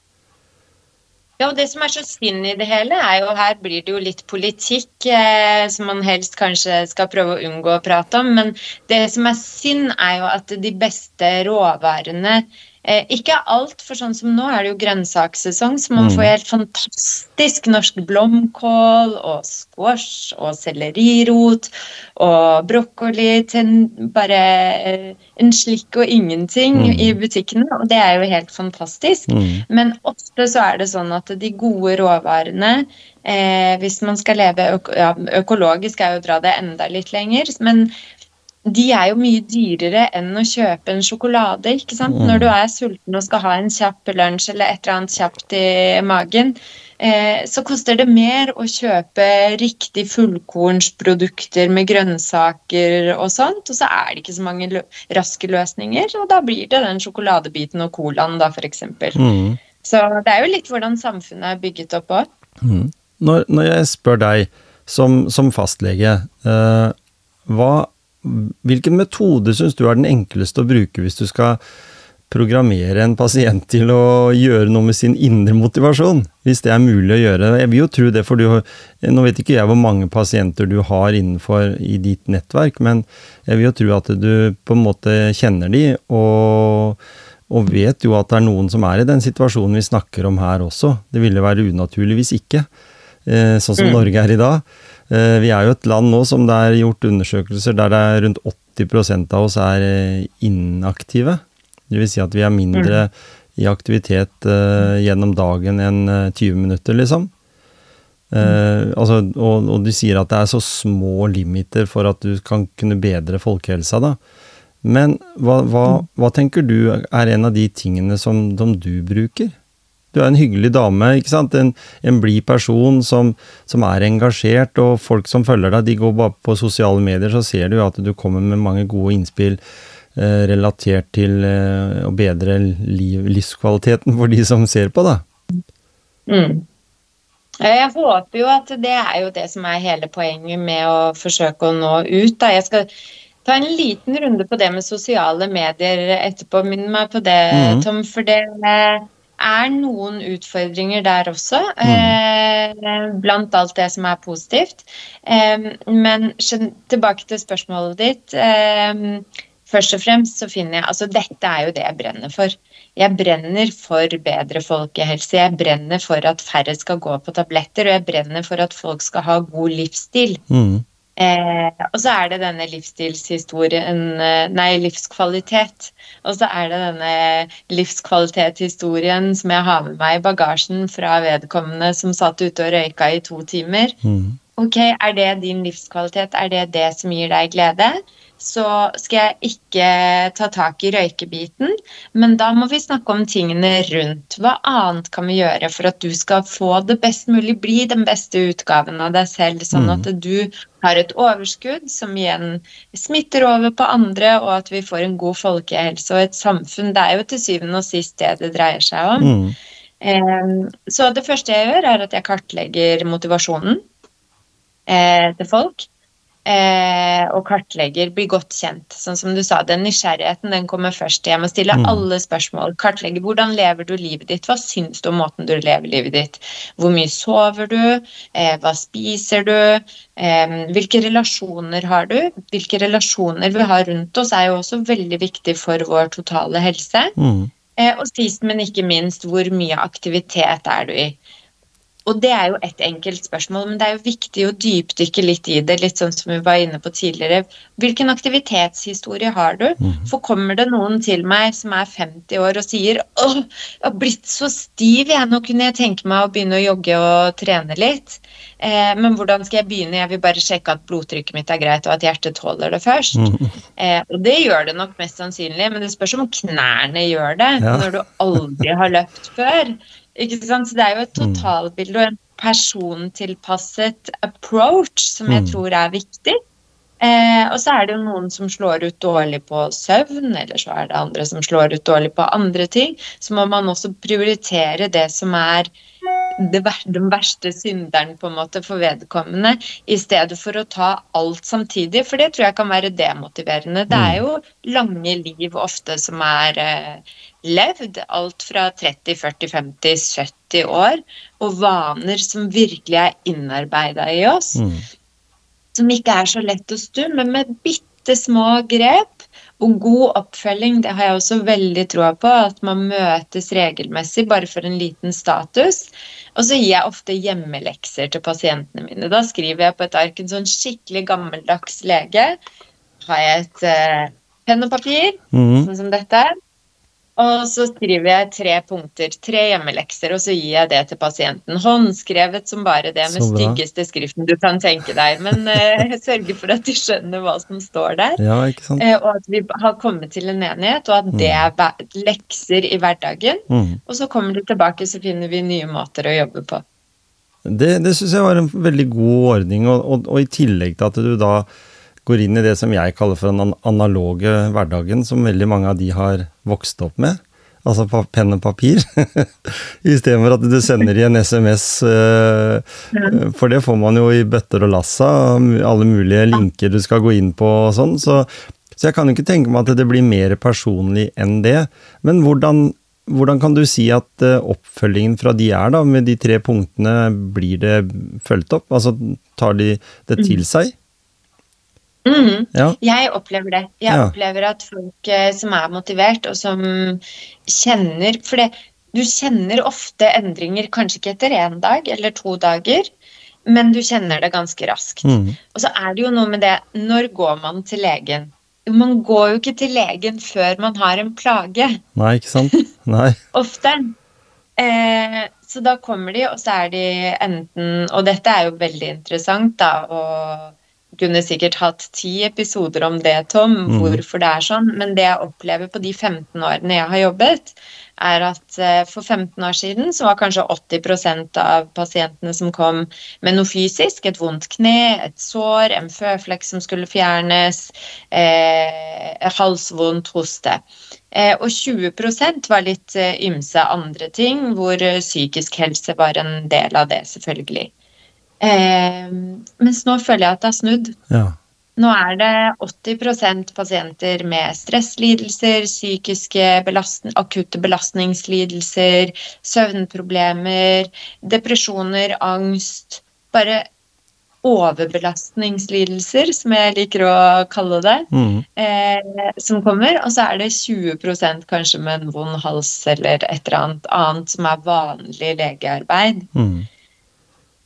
B: Ja, og Det som er så synd i det hele, er jo her blir det jo litt politikk, eh, som man helst kanskje skal prøve å unngå å prate om. Men det som er synd, er jo at de beste råvarene eh, Ikke alt, for sånn som nå er det jo grønnsakssesong, så man
A: Mm.
B: får helt fantastisk norsk blomkål og squash og sellerirot og brokkoli til en- bare eh, en slikk og ingenting
A: Mm.
B: i butikkene, og det er jo helt fantastisk.
A: Mm.
B: Men ofte så er det sånn at de gode råvarene, eh, hvis man skal leve øko ja, økologisk, er jo å dra det enda litt lenger, men de er jo mye dyrere enn å kjøpe en sjokolade. ikke sant?
A: Mm.
B: Når du er sulten og skal ha en kjapp lunsj eller et eller annet kjapt i magen, eh, så koster det mer å kjøpe riktig fullkornsprodukter med grønnsaker og sånt, og så er det ikke så mange lø raske løsninger, og da blir det den sjokoladebiten og colaen, da, f.eks.
A: Mm.
B: Så det er jo litt hvordan samfunnet er bygget opp òg.
A: Mm. Når, når jeg spør deg som, som fastlege, eh, hva, hvilken metode syns du er den enkleste å bruke hvis du skal programmere en pasient til å gjøre noe med sin indre motivasjon, hvis det er mulig å gjøre. Jeg vil jo tro det, for du, nå vet ikke jeg hvor mange pasienter du har innenfor i ditt nettverk, men jeg vil jo tro at du på en måte kjenner de, og, og vet jo at det er noen som er i den situasjonen vi snakker om her også. Det ville være unaturlig hvis ikke, eh, sånn som
B: Mm.
A: Norge er i dag. Eh, Vi er jo et land nå som det er gjort undersøkelser der det er rundt 80% av oss er eh, inaktive. Det vil si at vi er mindre i aktivitet eh, gjennom dagen enn eh, 20 minutter, liksom. Eh, altså, og, og du sier at det er så små limiter for at du kan kunne bedre folkehelsa, da. Men hva, hva, hva tenker du er en av de tingene som, som du bruker? Du er en hyggelig dame, ikke sant? En, en blid person som, som er engasjert, og folk som følger deg, de går bare på sosiale medier, så ser du at du kommer med mange gode innspill eh, relatert til eh, å bedre liv, livskvaliteten for de som ser på, da.
B: Mm. Jeg håper jo at det er jo det som er hele poenget med å forsøke å nå ut. Da. Jeg skal ta en liten runde på det med sosiale medier etterpå. Minn meg på det,
A: mm.
B: Tom, for det eh, er noen utfordringer der også. Eh, blant alt det som er positivt. Eh, men tilbake til spørsmålet ditt. Eh, først og fremst så finner jeg Altså, dette er jo det jeg brenner for. Jeg brenner for bedre folkehelse. Jeg brenner for at færre skal gå på tabletter, og jeg brenner for at folk skal ha god livsstil.
A: Mm.
B: Eh, og så er det denne livsstilshistorien eh, Nei, livskvalitet. Og så er det denne livskvalitetshistorien som jeg har med meg i bagasjen fra vedkommende som satt ute og røyka i to timer.
A: Mm.
B: Ok, er det din livskvalitet? Er det det som gir deg glede? Så skal jeg ikke ta tak i røykebiten, men da må vi snakke om tingene rundt. Hva annet kan vi gjøre for at du skal få det best mulig, bli den beste utgaven av deg selv, sånn at du har et overskudd som igjen smitter over på andre, og at vi får en god folkehelse og et samfunn. Det er jo til syvende og sist det det dreier seg om.
A: Mm.
B: Så det første jeg gjør, er at jeg kartlegger motivasjonen eh, til folk. Eh, og kartlegger, blir godt kjent. Sånn som du sa, den nysgjerrigheten den kommer først. Jeg må stille
A: Mm.
B: alle spørsmål. Kartlegge hvordan lever du livet ditt? Hva syns du om måten du lever livet ditt? Hvor mye sover du? Eh, hva spiser du? Eh, hvilke relasjoner har du? Hvilke relasjoner vi har rundt oss er jo også veldig viktig for vår totale helse.
A: Mm.
B: Eh, og sist, men ikke minst, hvor mye aktivitet er du i? Og det er jo et enkelt spørsmål, men det er jo viktig å dypdykke litt i det, litt sånn som vi var inne på tidligere. Hvilken aktivitetshistorie har du? For kommer det noen til meg som er 50 år og sier åh, jeg har blitt så stiv, jeg, nå kunne jeg tenke meg å begynne å jogge og trene litt. Eh, men hvordan skal jeg begynne? Jeg vil bare sjekke at blodtrykket mitt er greit, og at hjertet tåler det først. Eh, og det gjør det nok mest sannsynlig, men det spørs om knærne gjør det
A: Ja.
B: når du aldri har løpt før. Ikke sant? Så det er jo et totalbilde og en persontilpasset approach som jeg
A: Mm.
B: tror er viktig. Eh, og så er det jo noen som slår ut dårlig på søvn, eller så er det andre som slår ut dårlig på andre ting. Så må man også prioritere det som er det den verste synderen på en måte for vedkommende, i stedet for å ta alt samtidig, for det tror jeg kan være demotiverende. Det er jo lange liv ofte som er eh, levd, alt fra 30, 40, 50, 70 år, og vaner som virkelig er innarbeida i oss
A: Mm.
B: som ikke er så lett å stu, men med bitte små grep og god oppfølging, det har jeg også veldig troa på, at man møtes regelmessig bare for en liten status. Og så gir jeg ofte hjemmelekser til pasientene mine. Da skriver jeg på et ark en sånn skikkelig gammeldags lege. Har jeg et eh, penn og papir,
A: Mm.
B: sånn som dette. Og så skriver jeg tre punkter, tre hjemmelekser, og så gir jeg det til pasienten. Håndskrevet som bare det, med styggeste skriften du kan tenke deg. Men uh, jeg sørger for at de skjønner hva som står der.
A: Ja?
B: Eh, og at vi har kommet til en enighet, og at det er lekser i hverdagen.
A: Mm.
B: Og så kommer du tilbake, så finner vi nye måter å jobbe på.
A: Det, det syns jeg var en veldig god ordning, og, og, og i tillegg til at du da går inn i det som jeg kaller for den analoge hverdagen, som veldig mange av de har vokst opp med. altså penn og papir, istedenfor at du sender i en SMS. eh, For det får man jo i bøtter og lassa, alle mulige linker du skal gå inn på og sånn. Så, så jeg kan jo ikke tenke meg at det blir mer personlig enn det. Men hvordan, hvordan kan du si at eh, oppfølgingen fra de er, da, med de tre punktene, blir det fulgt opp? Altså tar de det til seg?
B: Mhm.
A: Ja.
B: Jeg opplever det. Jeg
A: Ja.
B: opplever at folk eh, som er motivert, og som kjenner For det, du kjenner ofte endringer, kanskje ikke etter én dag eller to dager, men du kjenner det ganske raskt.
A: Mm.
B: Og så er det jo noe med det Når går man til legen? Man går jo ikke til legen før man har en plage.
A: Nei, ikke sant? Nei.
B: Ofte. Eh, så da kommer de, og så er de enten Og dette er jo veldig interessant, da, og kunne sikkert hatt ti episoder om det, Tom,
A: Mhm.
B: hvorfor det er sånn. Men det jeg opplever på de 15 årene jeg har jobbet, er at eh, for 15 år siden så var kanskje 80% av pasientene som kom med noe fysisk, et vondt kne, et sår, en føflekk som skulle fjernes, eh, halsvondt, hoste. Eh, og 20% var litt eh, ymse andre ting, hvor eh, psykisk helse var en del av det, selvfølgelig. Eh, mens nå føler jeg at det har snudd.
A: Ja.
B: Nå er det 80% pasienter med stresslidelser, psykiske belastning, akutte belastningslidelser, søvnproblemer, depresjoner, angst. Bare overbelastningslidelser, som jeg liker å kalle det,
A: mm.
B: eh, som kommer. Og så er det 20 kanskje med en vond hals eller et eller annet annet som er vanlig legearbeid.
A: Mhm.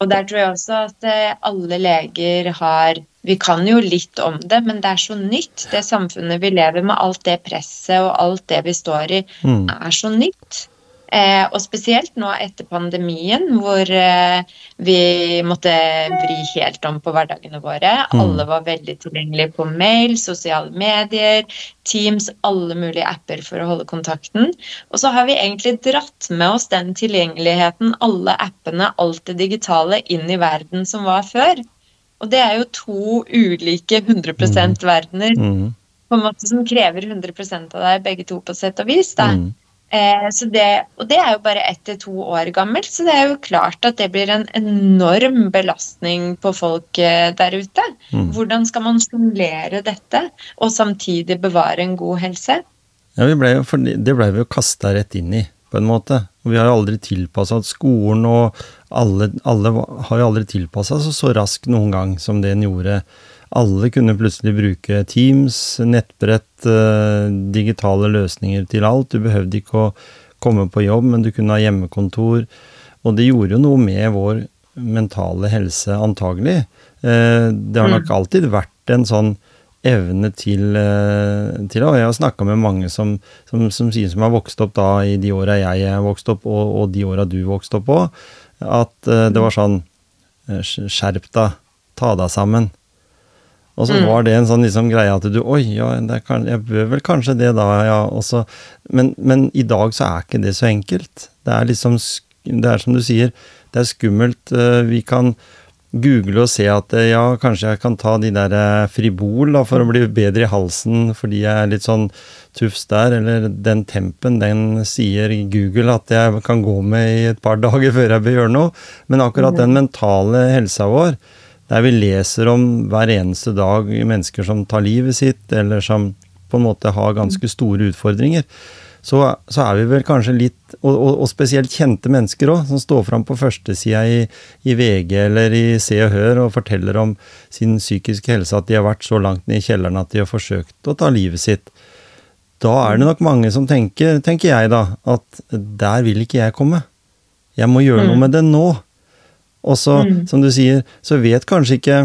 B: Og der tror jeg også at eh, alle leger har Vi kan jo litt om det, men det er så nytt. Det samfunnet vi lever med, alt det presset og alt det vi står i,
A: mm.
B: er så nytt. Eh, og spesielt nå etter pandemien, hvor eh, vi måtte vri helt om på hverdagene våre.
A: Mm.
B: Alle var veldig tilgjengelige på mail, sosiale medier, Teams, alle mulige apper for å holde kontakten. Og så har vi egentlig dratt med oss den tilgjengeligheten, alle appene, alt det digitale, inn i verden som var før. Og det er jo to ulike 100 verdener
A: Mhm.
B: på en måte som krever 100% av deg, begge to på sett og vis. Da.
A: Mhm.
B: Eh, så det, og det er jo bare ett til to år gammelt, så det er jo klart at det blir en enorm belastning på folk eh, der ute.
A: Mm.
B: Hvordan skal man sjonglere dette og samtidig bevare en god helse?
A: Ja, vi ble jo, det ble vi jo kasta rett inn i, på en måte. Og vi har jo aldri tilpassa. Skolen og alle, alle har jo aldri tilpassa seg så raskt noen gang som det en gjorde. Alle kunne plutselig bruke Teams, nettbrett, eh, digitale løsninger til alt. Du behøvde ikke å komme på jobb, men du kunne ha hjemmekontor. Og det gjorde jo noe med vår mentale helse, antagelig. Eh, Det har nok alltid vært en sånn evne til, eh, til Og jeg har snakka med mange som, som, som sier som har vokst opp da i de åra jeg er vokst opp, og, og de åra du vokste opp òg, at det var sånn Skjerp deg, ta deg sammen. Og så
B: Mm.
A: var det en sånn liksom greie at du Oi, ja, det kan- jeg bør vel kanskje det da, ja. også. men, men i dag så er ikke det så enkelt. Det er liksom Det er som du sier, det er skummelt. eh, Vi kan google og se at eh, ja, kanskje jeg kan ta de der eh, Fribol da, for å bli bedre i halsen fordi jeg er litt sånn tufs der, eller den tempen, den sier Google at jeg kan gå med i et par dager før jeg bør gjøre noe. Men akkurat den mentale helsa vår, der vi leser om hver eneste dag mennesker som tar livet sitt, eller som på en måte har ganske store utfordringer, så, så er vi vel kanskje litt Og, og, og spesielt kjente mennesker òg, som står fram på førstesida i, i VG eller i Se og Hør og forteller om sin psykiske helse, at de har vært så langt ned i kjelleren at de har forsøkt å ta livet sitt. Da er det nok mange som tenker, tenker jeg da, at der vil ikke jeg komme. Jeg må gjøre noe med det nå. Og så, som du sier, så vet kanskje ikke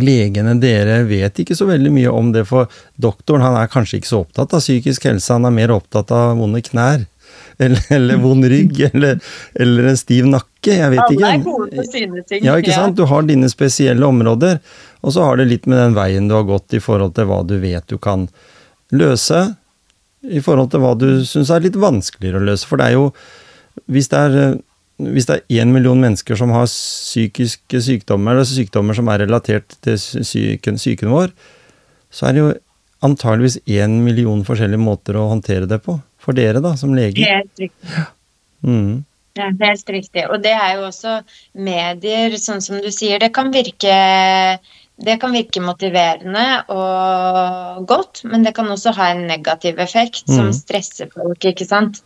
A: legene dere vet ikke så veldig mye om det, for doktoren han er kanskje ikke så opptatt av psykisk helse, han er mer opptatt av vonde knær. Eller, eller vond rygg, eller, eller en stiv nakke. Jeg vet ikke.
B: Alle er gode på sine ting.
A: Ja, ikke sant? Du har dine spesielle områder, og så har det litt med den veien du har gått i forhold til hva du vet du kan løse, i forhold til hva du syns er litt vanskeligere å løse. For det er jo Hvis det er eh, hvis det er én million mennesker som har psykiske sykdommer, eller sykdommer som er relatert til syken, psyken vår, så er det jo antageligvis én million forskjellige måter å håndtere det på. for dere, da, som leger.
B: Helt riktig.
A: Mm.
B: Ja, helt riktig. Og det er jo også medier, sånn som du sier, det kan virke det kan virke motiverende og godt, men det kan også ha en negativ effekt som
A: Mm.
B: stresser folk, ikke sant.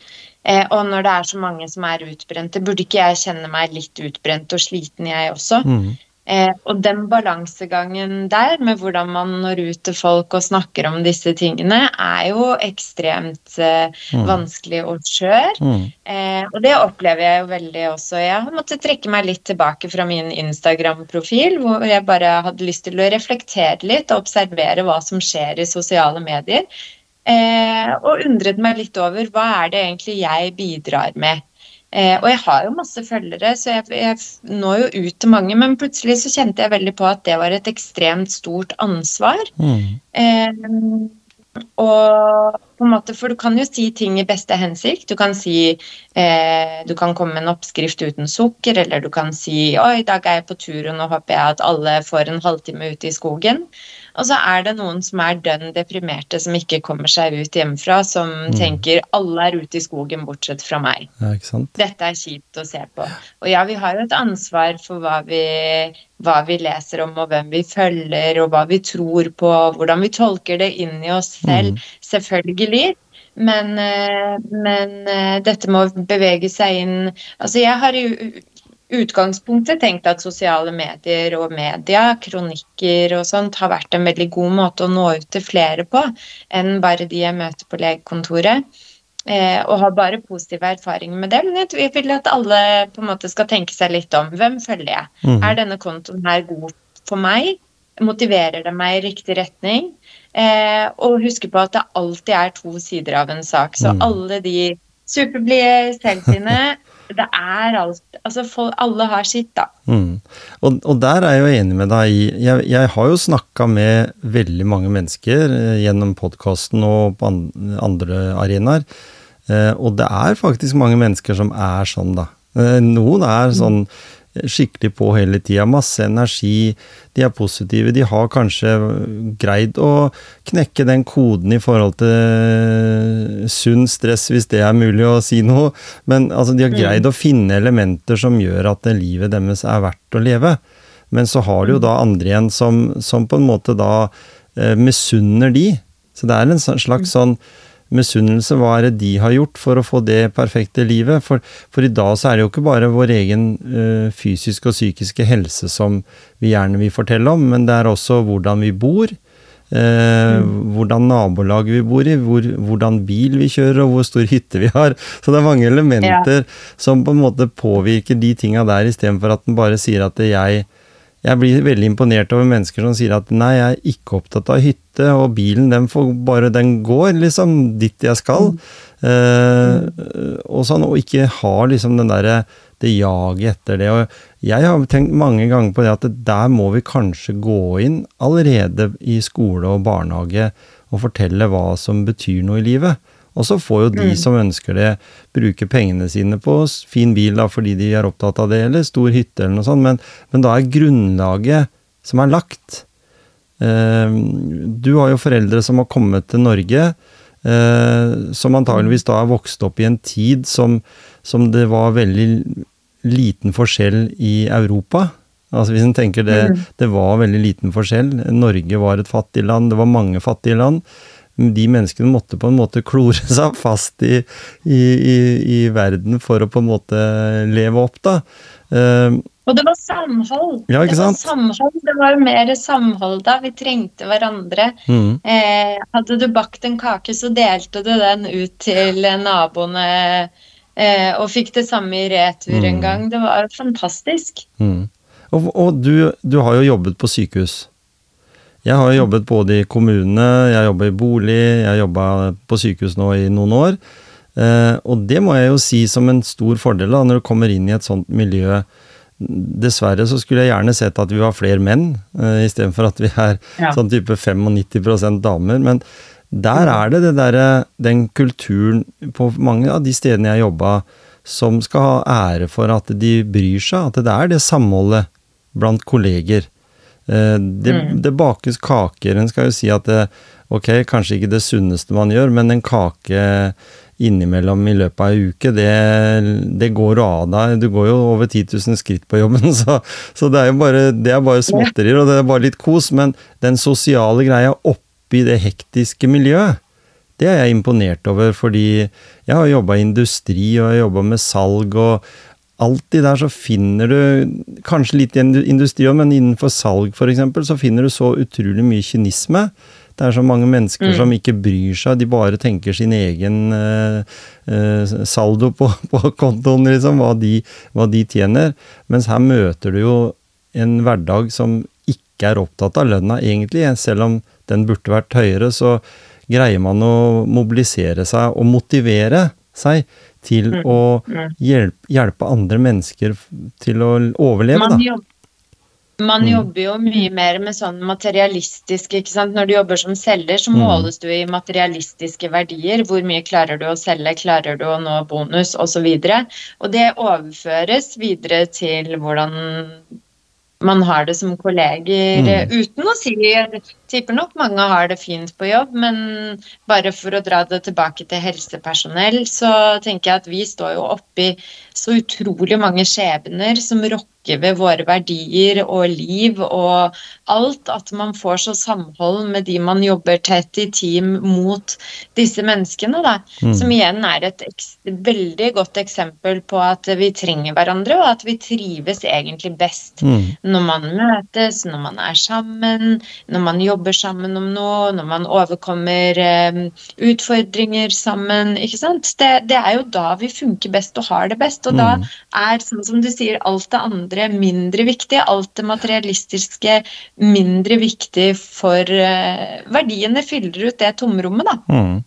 B: Eh, og når det er så mange som er utbrente, burde ikke jeg kjenne meg litt utbrent og sliten, jeg også?
A: Mm.
B: Eh, og den balansegangen der, med hvordan man når ut til folk og snakker om disse tingene, er jo ekstremt eh,
A: Mm.
B: vanskelig og skjør.
A: Mm.
B: Eh, og det opplever jeg jo veldig også. Jeg har måttet trekke meg litt tilbake fra min Instagram-profil, hvor jeg bare hadde lyst til å reflektere litt og observere hva som skjer i sosiale medier. Eh, og undret meg litt over hva er det egentlig jeg bidrar med. Eh, og jeg har jo masse følgere, så jeg, jeg når jo ut til mange, men plutselig så kjente jeg veldig på at det var et ekstremt stort ansvar.
A: Mm.
B: Eh, og på en måte, For du kan jo si ting i beste hensikt. Du kan si eh, Du kan komme med en oppskrift uten sukker, eller du kan si Oi, i dag er jeg på tur, og nå håper jeg at alle får en halvtime ute i skogen. Og så er det noen som er dønn deprimerte, som ikke kommer seg ut hjemmefra, som tenker alle er ute i skogen bortsett fra meg.
A: Ja?
B: Dette er kjipt å se på. Og ja, vi har jo et ansvar for hva vi, hva vi leser om, og hvem vi følger, og hva vi tror på, og hvordan vi tolker det inn i oss selv. Selvfølgelig. Men, eh, men eh, dette må bevege seg inn Altså, jeg har u- utgangspunktet tenkt at sosiale medier og media, kronikker og sånt, har vært en veldig god måte å nå ut til flere på enn bare de jeg møter på legekontoret. Eh, og har bare positive erfaringer med det. Men jeg vil at alle på en måte skal tenke seg litt om. Hvem følger jeg?
A: Mm.
B: Er denne kontoen her god for meg? Motiverer det meg i riktig retning? Eh, og huske på at det alltid er to sider av en sak. Så
A: Mm.
B: alle de superblide selfiene Det er alt Altså, folk, alle har sitt, da.
A: Mm. Og, og der er jeg jo enig med deg i Jeg, jeg har jo snakka med veldig mange mennesker eh, gjennom podkasten og på an, andre arenaer. Eh, og det er faktisk mange mennesker som er sånn, da. Eh, noen er sånn skikkelig på hele tida. Masse energi. De er positive. De har kanskje greid å knekke den koden i forhold til sunn stress, hvis det er mulig å si noe. Men altså, de har greid å finne elementer som gjør at livet deres er verdt å leve. Men så har du jo da andre igjen som, som på en måte da eh, misunner de. Så det er en slags sånn misunnelse. Hva er det de har gjort for å få det perfekte livet? For, for i dag så er det jo ikke bare vår egen eh, fysiske og psykiske helse som vi gjerne vil fortelle om, men det er også hvordan vi bor. Eh, Hvordan nabolaget vi bor i, hvor, hvordan bil vi kjører og hvor stor hytte vi har. Så det er mange elementer som på en måte påvirker de tinga der, istedenfor at den bare sier at jeg jeg blir veldig imponert over mennesker som sier at nei, jeg er ikke opptatt av hytte, og bilen den får bare den går, liksom, dit jeg skal. Eh, og sånn, og ikke har liksom den derre det jaget etter det. Og jeg har tenkt mange ganger på det at der må vi kanskje gå inn allerede i skole og barnehage og fortelle hva som betyr noe i livet. Og så får jo de som ønsker det, bruke pengene sine på fin bil da, fordi de er opptatt av det, eller stor hytte eller noe sånt, men, men da er grunnlaget som er lagt. Eh, du har jo foreldre som har kommet til Norge, eh, som antageligvis da har vokst opp i en tid som, som det var veldig liten forskjell i Europa. Altså Hvis en tenker det, det var veldig liten forskjell. Norge var et fattig land, det var mange fattige land. De menneskene måtte på en måte klore seg fast i, i, i, i verden for å på en måte leve opp, da. Uh,
B: Og det var samhold.
A: Ja, ikke
B: det var samhold. Det var mer samhold da. Vi trengte hverandre.
A: mm,
B: Eh, hadde du bakt en kake, så delte du den ut til naboene. Eh, og fikk det samme i retur en
A: Mm.
B: gang. Det var fantastisk.
A: mm. Og, og du, du har jo jobbet på sykehus. Jeg har jo jobbet både i kommune, jeg jobber i bolig, jeg har jobba på sykehus nå i noen år. Eh, og det må jeg jo si som en stor fordel da, når du kommer inn i et sånt miljø. Dessverre så skulle jeg gjerne sett at vi var flere menn, eh, istedenfor at vi er
B: Ja.
A: sånn type 95% damer. Men der er det, det der, den kulturen på mange av de stedene jeg jobba, som skal ha ære for at de bryr seg. At det er det samholdet blant kolleger. Eh, Det,
B: Mm.
A: det bakes kaker. En skal jo si at det, ok, kanskje ikke det sunneste man gjør, men en kake innimellom i løpet av ei uke, det, det går av deg. Du går jo over 10 000 skritt på jobben, så, så det er jo bare, det er bare småtterier, og det er bare litt kos. Men den sosiale greia oppi det hektiske miljøet, det er jeg imponert over, fordi jeg har jobba i industri og jeg har jobba med salg, og alltid der så finner du, kanskje litt i industri òg, men innenfor salg f.eks., så finner du så utrolig mye kynisme. Det er så mange mennesker mm. som ikke bryr seg, de bare tenker sin egen eh, eh, saldo på, på kontoen, liksom, hva de, hva de, tjener. Mens her møter du jo en hverdag som ikke er opptatt av lønna, egentlig. Selv om den burde vært høyere, så greier man å mobilisere seg og motivere seg til mm. å mm. hjelpe, hjelpe, andre mennesker til å overleve,
B: man
A: da.
B: Jobber, man mm. jobber jo mye mer med sånn materialistisk, ikke sant. Når du jobber som selger, så mm. måles du i materialistiske verdier. Hvor mye klarer du å selge, klarer du å nå bonus, osv. Og, så og det overføres videre til hvordan man har det som kolleger, mm. uten å si tipper nok mange har det fint på jobb, men bare for å dra det tilbake til helsepersonell, så tenker jeg at vi står jo oppi så utrolig mange skjebner som rokker ved våre verdier og liv og alt. At man får så samhold med de man jobber tett i team mot disse menneskene. Da. Mm. Som igjen er et veldig godt eksempel på at vi trenger hverandre, og at vi trives egentlig best mm. når man møtes, når man er sammen, når man jobber sammen om noe, når man overkommer eh, utfordringer sammen. ikke sant? Det, det, er jo da vi funker best og har det best. Og mm. da er, sånn som du sier, alt det andre mindre viktig. Alt det materialistiske mindre viktig for eh, Verdiene fyller ut det tomrommet, da. Mm.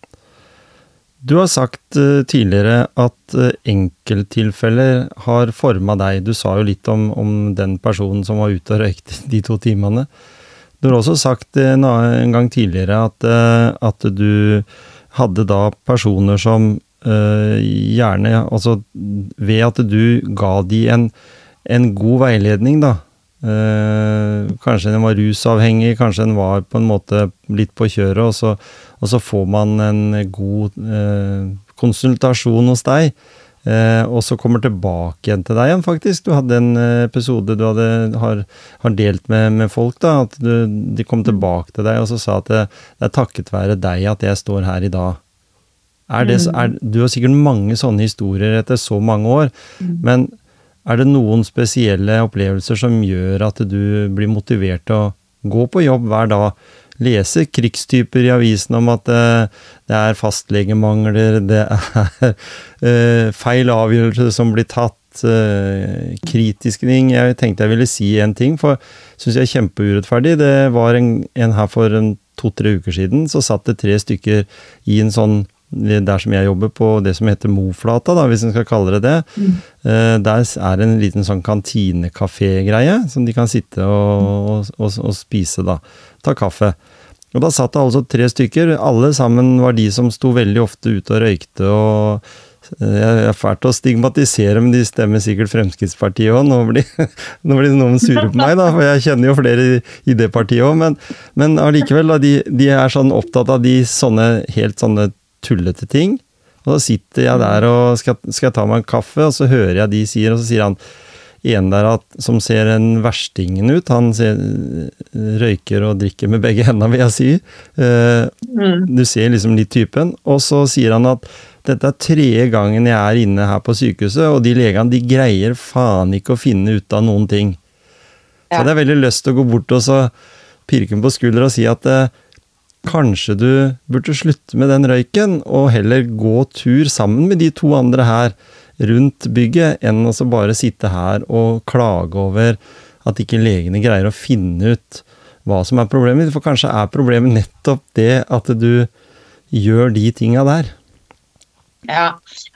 A: Du har sagt uh, tidligere at uh, enkelttilfeller har forma deg. Du sa jo litt om, om, den personen som var ute og røykte de to timene. Du har også sagt en, en gang tidligere at, at du hadde da personer som Uh, gjerne Altså ved at du ga de en, en god veiledning, da. Uh, kanskje den var rusavhengig, kanskje den var på en måte litt på kjøret, og så, og så får man en god uh, konsultasjon hos deg. Og så kommer tilbake igjen til deg igjen, faktisk. Du hadde en episode du hadde, har, har delt med, med, folk. da, At du, de kom tilbake til deg og så sa at det, det er takket være deg at jeg står her i dag. Er det, mm. er, du har sikkert mange sånne historier etter så mange år, mm. men er det noen spesielle opplevelser som gjør at du blir motivert til å gå på jobb hver dag? Lese krigstyper i avisen om at det, eh, det er fastlegemangler, det er uh, feil avgjørelser som blir tatt, uh, kritiske ting. Jeg tenkte jeg ville si en ting, for syns jeg er kjempeurettferdig. Det var en, en her for to-tre uker siden, så satt det tre stykker i en sånn der som jeg jobber, på det som heter Moflata, da, hvis en skal kalle det det. Mm. Der er det en liten sånn kantinekafé-greie, som de kan sitte og, og, og, og, spise, da. Ta kaffe. Og da satt det altså tre stykker. Alle sammen var de som sto veldig ofte ute og røykte og eh, jeg er fælt å stigmatisere, men de stemmer sikkert Fremskrittspartiet òg. Nå nå blir noen sure på meg, da, for jeg kjenner jo flere i, det partiet òg. Men, men allikevel, da, de, de, er sånn opptatt av de sånne helt sånne tullete ting. Og så sitter jeg der og skal, skal ta meg en kaffe, og så hører jeg de sier, og så sier han en der at, som ser en verstingen ut. Han ser, røyker og drikker med begge hendene, vil jeg si. Uh, mm. Du ser liksom litt typen. Og så sier han at dette er tredje gangen jeg er inne her på sykehuset, og de legene de greier faen ikke å finne ut av noen ting. Ja. Så jeg er veldig lyst til å gå bort og så pirke på skuldra og si at uh, Kanskje du burde slutte med den røyken, og heller gå tur sammen med de to andre her rundt bygget, enn å bare sitte her og klage over at ikke legene greier å finne ut hva som er problemet. For kanskje er problemet nettopp det at du gjør de tinga der.
B: Ja,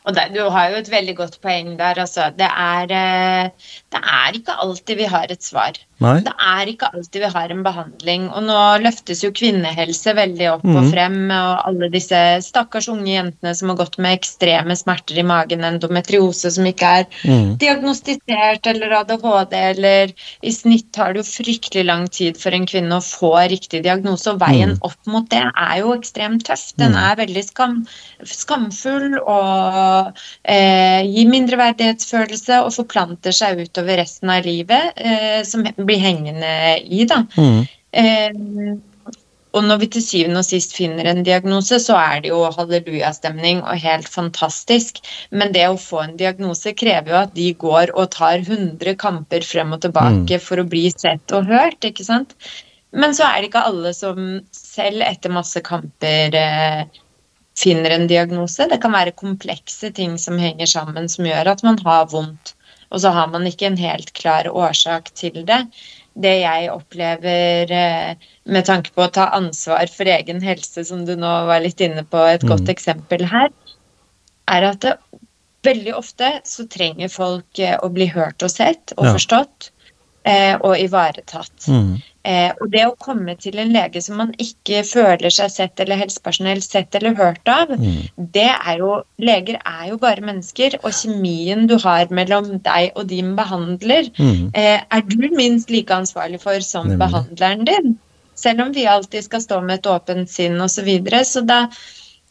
B: og det, du har jo et veldig godt poeng der. Altså. Det, er, eh, det er ikke alltid vi har et svar.
A: Nei?
B: Det er ikke alltid vi har en behandling. Og nå løftes jo kvinnehelse veldig opp og
A: Mhm.
B: frem, og alle disse stakkars unge jentene som har gått med ekstreme smerter i magen, endometriose som ikke er
A: Mm.
B: diagnostisert, eller ADHD, eller i snitt tar det jo fryktelig lang tid for en kvinne å få riktig diagnose, og veien
A: Mm.
B: opp mot det er jo ekstremt tøff. Den
A: Mm.
B: er veldig skam, skamfull og eh, gir mindreverdighetsfølelse og forplanter seg utover resten av livet, eh, som blir hengende i, da.
A: Mm.
B: Eh, og når vi til syvende og sist finner en diagnose, så er det jo hallelujastemning og helt fantastisk. Men det å få en diagnose krever jo at de går og tar 100 kamper frem og tilbake for å bli sett og hørt, ikke sant? Men så er det ikke alle som selv etter masse kamper eh, finner en diagnose. Det kan være komplekse ting som henger sammen som gjør at man har vondt. Og så har man ikke en helt klar årsak til det. Det jeg opplever eh, med tanke på å ta ansvar for egen helse, som du nå var litt inne på, et
A: Mm.
B: godt eksempel her, er at det, veldig ofte så trenger folk eh, å bli hørt og sett og
A: Ja.
B: forstått. Eh, og ivaretatt.
A: Mm.
B: Eh, og det å komme til en lege som man ikke føler seg sett, eller helsepersonell sett eller hørt av,
A: Mm.
B: det er jo Leger er jo bare mennesker, og kjemien du har mellom deg og din behandler,
A: Mm.
B: eh, er du minst like ansvarlig for som
A: Nemlig.
B: behandleren din. Selv om vi alltid skal stå med et åpent sinn osv. Så, videre. så da,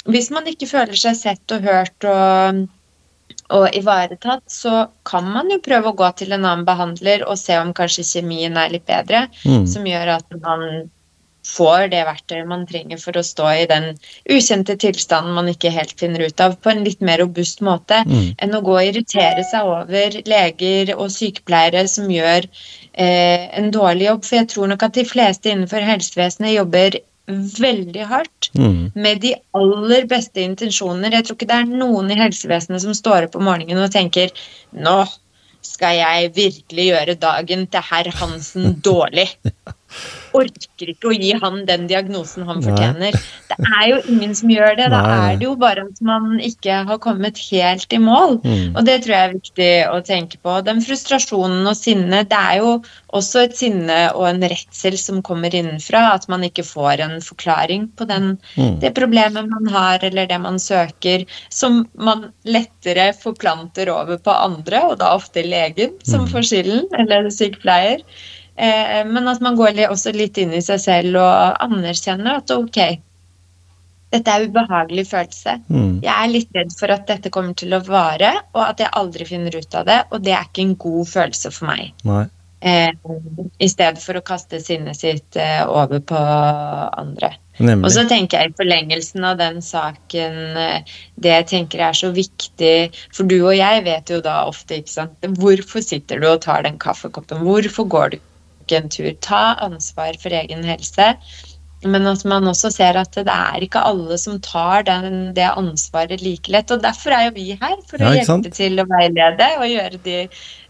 B: hvis man ikke føler seg sett og hørt og, og ivaretatt, så kan man jo prøve å gå til en annen behandler og se om kanskje kjemien er litt bedre
A: Mm.
B: som gjør at man får det verktøyet man trenger for å stå i den ukjente tilstanden man ikke helt finner ut av, på en litt mer robust måte
A: Mm.
B: enn å gå og irritere seg over leger og sykepleiere som gjør eh, en dårlig jobb. For jeg tror nok at de fleste innenfor helsevesenet jobber veldig hardt
A: Mm.
B: med de aller beste intensjoner. Jeg tror ikke det er noen i helsevesenet som står opp om morgenen og tenker nå skal jeg virkelig gjøre dagen til herr Hansen dårlig. Orker ikke å gi han den diagnosen han
A: Nei.
B: fortjener. Det er jo ingen som gjør det. Da
A: Nei, nei.
B: er det jo bare at man ikke har kommet helt i mål.
A: Mm.
B: Og det tror jeg er viktig å tenke på. Den frustrasjonen og sinnet, det er jo også et sinne og en redsel som kommer innenfra. At man ikke får en forklaring på den,
A: Mm.
B: det problemet man har, eller det man søker, som man lettere forplanter over på andre, og da ofte legen som
A: Mm.
B: får skylden, eller sykepleier. Eh, men at man går også litt inn i seg selv og anerkjenner at ok, dette er ubehagelig følelse.
A: Mm.
B: Jeg er litt redd for at dette kommer til å vare, og at jeg aldri finner ut av det. Og det er ikke en god følelse for meg. Eh, I stedet for å kaste sinnet sitt eh, over på andre. Og så tenker jeg i forlengelsen av den saken eh, Det jeg tenker er så viktig For du og jeg vet jo da ofte, ikke sant Hvorfor sitter du og tar den kaffekoppen? Hvorfor går du en tur? Ta ansvar for egen helse. Men at man også ser at det er ikke alle som tar den, det ansvaret like lett. Og derfor er jo vi her, for
A: Ja,
B: å
A: sant?
B: hjelpe til å veilede og gjøre de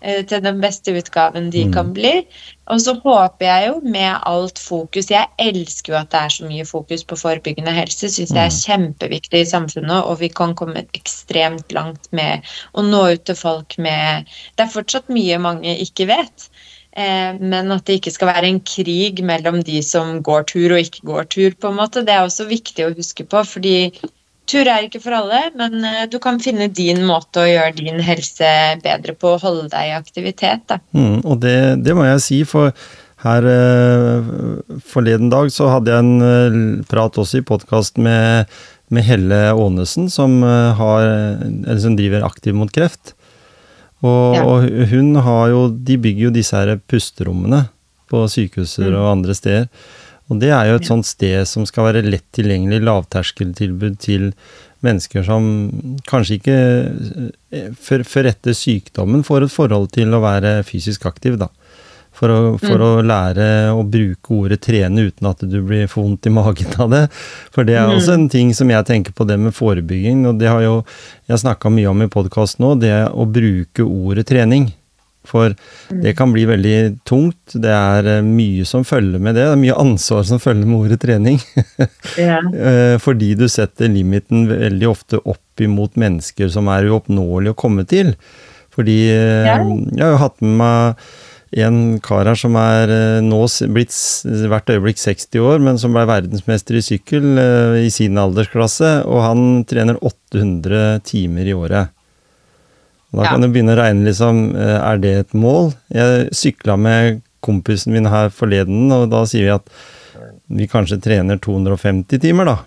B: eh, til den beste utgaven de
A: Mm.
B: kan bli. Og så håper jeg jo med alt fokus Jeg elsker jo at det er så mye fokus på forebyggende helse. Syns jeg er kjempeviktig i samfunnet, og vi kan komme ekstremt langt med å nå ut til folk med Det er fortsatt mye mange ikke vet. Eh, men at det ikke skal være en krig mellom de som går tur og ikke går tur, på en måte. Det er også viktig å huske på, fordi tur er ikke for alle, men eh, du kan finne din måte å gjøre din helse bedre på, å holde deg i aktivitet.
A: Mm, og det, det må jeg si, for her eh, forleden dag så hadde jeg en prat også i podkast med, med Helle Aanesen, som, som driver Aktiv mot kreft. Og,
B: Ja.
A: og hun har jo De bygger jo disse her pusterommene på sykehuser
B: Mm.
A: og andre steder. Og det er jo et sånt sted som skal være lett tilgjengelig, lavterskeltilbud til mennesker som kanskje ikke for før, før etter sykdommen får et forhold til å være fysisk aktiv, da. For, å, for å lære å bruke ordet trene uten at du blir for vondt i magen av det. For det er også en ting som jeg tenker på det med forebygging, og det har jo jeg snakka mye om i podkast nå, det å bruke ordet trening. For det kan bli veldig tungt. Det er eh, mye som følger med det. Det er mye ansvar som følger med ordet trening.
B: Ja.
A: Eh, Fordi du setter limiten veldig ofte opp imot mennesker som er uoppnåelige å komme til. Fordi eh,
B: Ja.
A: jeg har jo hatt med meg en kar her som er eh, nå blitt hvert øyeblikk 60 år, men som ble verdensmester i sykkel eh, i sin aldersklasse, og han trener 800 timer i året. Og Da
B: Ja.
A: kan du begynne å regne, liksom, eh, er det et mål? Jeg sykla med kompisen min her forleden, og da sier vi at vi kanskje trener 250 timer, da.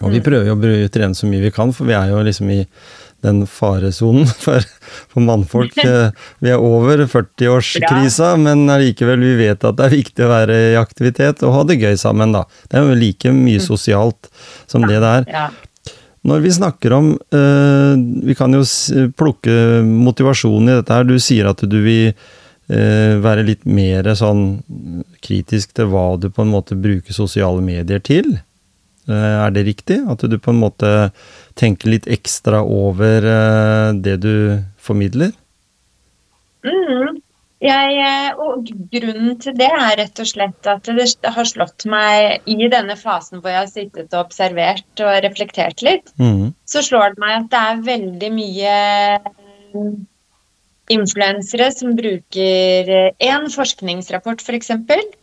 A: Og vi prøver jo å trene så mye vi kan, for vi er jo liksom i den faresonen for, for mannfolk. Eh, Vi er over 40-årskrisa, men allikevel, vi vet at det er viktig å være i aktivitet og ha det gøy sammen, da. Det er jo like mye sosialt som det det er. Når vi snakker om eh, Vi kan jo plukke motivasjonen i dette her. Du sier at du vil eh, være litt mer sånn kritisk til hva du på en måte bruker sosiale medier til. Eh, er det riktig? At du på en måte tenker litt ekstra over eh, det du formidler?
B: Mm. Jeg, eh, og grunnen til det er rett og slett at det har slått meg i denne fasen hvor jeg har sittet og observert og reflektert litt,
A: mm.
B: så slår det meg at det er veldig mye influensere som bruker én forskningsrapport f.eks.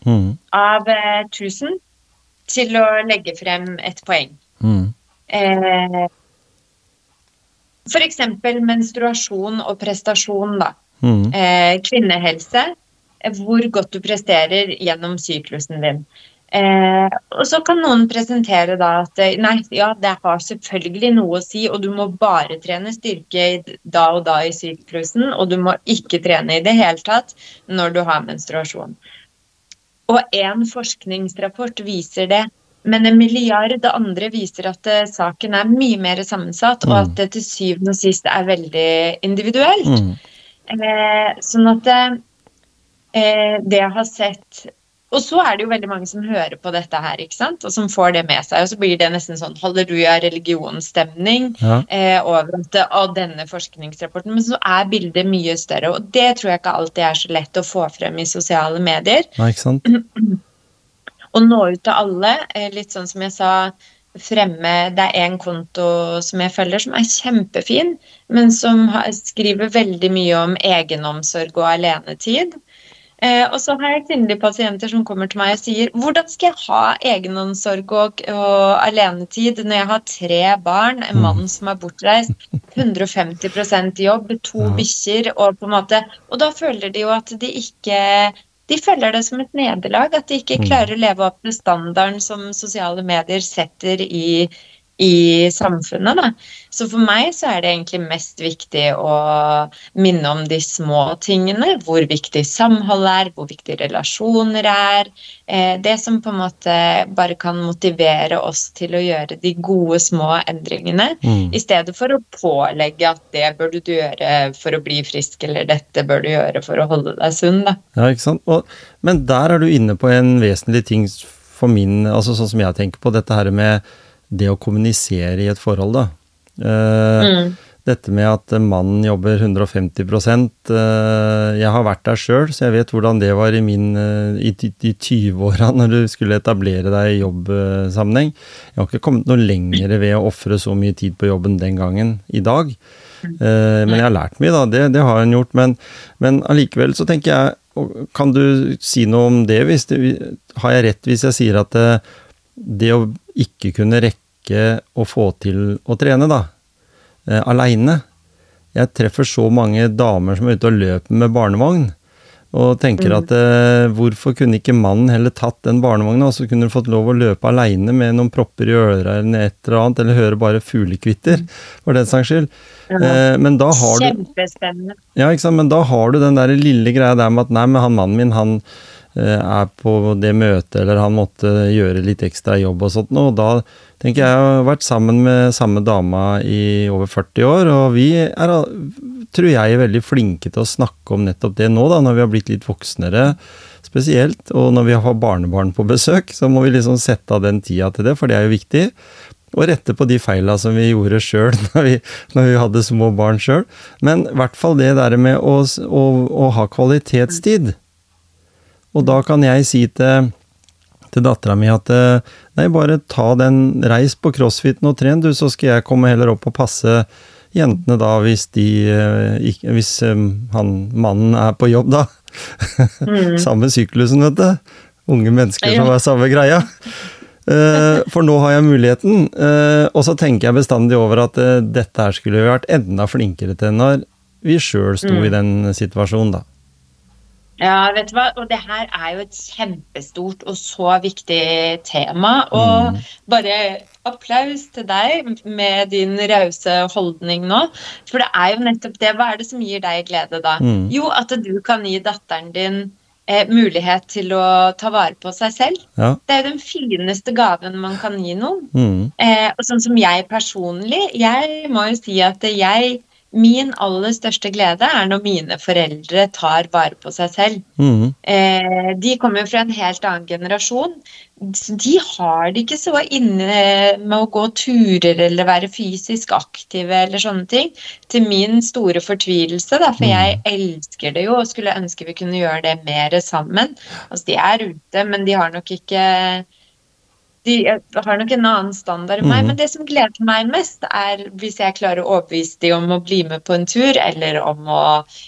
A: Mhm.
B: av eh, 1000 til å legge frem et poeng.
A: Mm.
B: Eh, F.eks. menstruasjon og prestasjon, da.
A: Mm.
B: Eh, kvinnehelse, eh, hvor godt du presterer gjennom syklusen din. Eh, og så kan noen presentere da at eh, nei, ja, det har selvfølgelig noe å si, og du må bare trene styrke da og da i syklusen, og du må ikke trene i det hele tatt når du har menstruasjon. Og én forskningsrapport viser det, men en milliard andre viser at eh, saken er mye mer sammensatt, og
A: Mm.
B: at det til syvende og sist er veldig individuelt.
A: Mm.
B: Eh, sånn at eh, det jeg har sett Og så er det jo veldig mange som hører på dette her, ikke sant? og som får det med seg. Og så blir det nesten sånn halleluja religionsstemning
A: Ja.
B: eh, over at av denne forskningsrapporten. Men så er bildet mye større, og det tror jeg ikke alltid er så lett å få frem i sosiale medier.
A: Nei, ikke sant?
B: Å nå ut til alle. eh, Litt sånn som jeg sa, fremme Det er en konto som jeg følger som er kjempefin, men som skriver veldig mye om egenomsorg og alenetid. Eh, og så har jeg kvinnelige pasienter som kommer til meg og sier hvordan skal jeg ha egenomsorg og, og alenetid når jeg har tre barn, en mann som er bortreist, 150% jobb, to
A: Ja.
B: bikkjer og på en måte Og da føler de jo at de ikke de føler det som et nederlag, at de ikke
A: Mm.
B: klarer å leve opp til standarden som sosiale medier setter i, i samfunnet. Da. Så for meg så er det egentlig mest viktig å minne om de små tingene. Hvor viktig samhold er, hvor viktig relasjoner er. Eh, det som på en måte bare kan motivere oss til å gjøre de gode, små endringene.
A: Mm.
B: I stedet for å pålegge at det bør du gjøre for å bli frisk, eller dette bør du gjøre for å holde deg sunn. Da.
A: Ja, ikke sant? Og, men der er du inne på en vesentlig ting for min, altså sånn som jeg tenker på, dette her med det å kommunisere i et forhold, da. Eh,
B: Mm.
A: Dette med at mannen jobber 150 eh, Jeg har vært der sjøl, så jeg vet hvordan det var i min eh, i, i 20-åra når du skulle etablere deg i jobbsammenheng. Jeg har ikke kommet noe lenger ved å ofre så mye tid på jobben den gangen i dag. Eh, men jeg har lært mye, da. Det, det har en gjort. Men, men allikevel så tenker jeg Kan du si noe om det? Hvis det har jeg rett hvis jeg sier at det, det å ikke kunne rekke å få til å trene, da, eh, aleine Jeg treffer så mange damer som er ute og løper med barnevogn. Og tenker at eh, hvorfor kunne ikke mannen heller tatt den barnevogna, og så kunne du fått lov å løpe aleine med noen propper i øra eller et eller annet, eller høre bare fuglekvitter, for den saks skyld. Eh, men da har du
B: Kjempespennende.
A: ja, ikke sant? men da har du den der lille greia der med at nei, men han mannen min, han er på det møtet, eller han måtte gjøre litt ekstra jobb og sånt noe. Da tenker jeg, jeg har vært sammen med samme dama i over 40 år, og vi er, tror jeg, er veldig flinke til å snakke om nettopp det nå, da, når vi har blitt litt voksnere spesielt, og når vi har barnebarn på besøk, så må vi liksom sette av den tida til det, for det er jo viktig. Og rette på de feila som vi gjorde sjøl når, vi- når vi hadde små barn sjøl. Men i hvert fall det der med å, å, å ha kvalitetstid. Og da kan jeg si til, til dattera mi at eh, nei, bare ta den, reis på crossfiten og tren, du, så skal jeg komme heller opp og passe jentene da, hvis de eh, Hvis eh, han mannen er på jobb, da.
B: Mm.
A: Samme syklusen, vet du. Unge mennesker som er samme greia. For nå har jeg muligheten, og så tenker jeg bestandig over at dette her skulle vi vært enda flinkere til når vi sjøl sto
B: Mm.
A: i den situasjonen, da.
B: Ja, vet du hva? Og det her er jo et kjempestort og så viktig tema. Og
A: Mm.
B: bare applaus til deg med din rause holdning nå. For det er jo nettopp det. Hva er det som gir deg glede, da?
A: Mm.
B: Jo, at du kan gi datteren din eh, mulighet til å ta vare på seg selv.
A: Ja.
B: Det er jo den fineste gaven man kan gi noen.
A: Mm.
B: Eh, og sånn som jeg personlig, jeg må jo si at jeg Min aller største glede er når mine foreldre tar vare på seg selv.
A: Mm.
B: Eh, de kommer jo fra en helt annen generasjon. De har det ikke så inne med å gå turer eller være fysisk aktive eller sånne ting. Til min store fortvilelse, da, for jeg elsker det jo og skulle ønske vi kunne gjøre det mer sammen. Altså, de er ute, men de har nok ikke de har nok en annen standard enn meg,
A: Mm.
B: men det som gleder meg mest, er hvis jeg klarer å overbevise de om å bli med på en tur, eller om å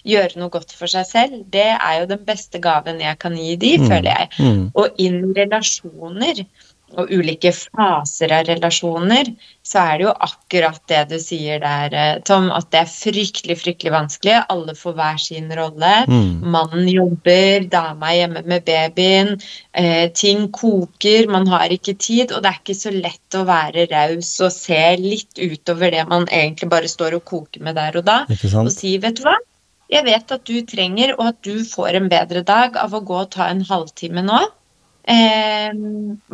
B: gjøre noe godt for seg selv. Det er jo den beste gaven jeg kan gi de,
A: Mm.
B: føler jeg.
A: Mm.
B: Og inn i relasjoner, og ulike faser av relasjoner, så er det jo akkurat det du sier der, eh, Tom, at det er fryktelig, fryktelig vanskelig. Alle får hver sin rolle.
A: Mm.
B: Mannen jobber, dama er hjemme med babyen, eh, ting koker, man har ikke tid, og det er ikke så lett å være raus og se litt utover det man egentlig bare står og koker med der og da, og si, vet du hva, jeg vet at du trenger, og at du får en bedre dag av å gå og ta en halvtime nå. Eh,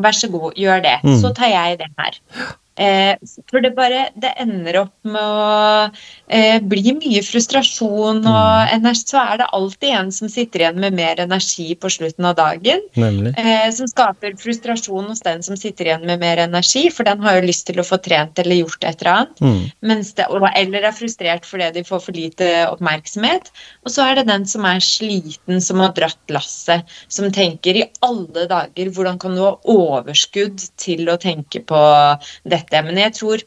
B: vær så god, gjør det.
A: Mm.
B: Så tar jeg det her. Eh, for det bare Det ender opp med å eh, bli mye frustrasjon, og energi, så er det alltid en som sitter igjen med mer energi på slutten av dagen. Eh, som skaper frustrasjon hos den som sitter igjen med mer energi, for den har jo lyst til å få trent eller gjort et eller annet.
A: Mm.
B: Mens det, eller er frustrert fordi de får for lite oppmerksomhet. Og så er det den som er sliten, som har dratt lasset, som tenker i alle dager hvordan kan du ha overskudd til å tenke på dette. Men jeg tror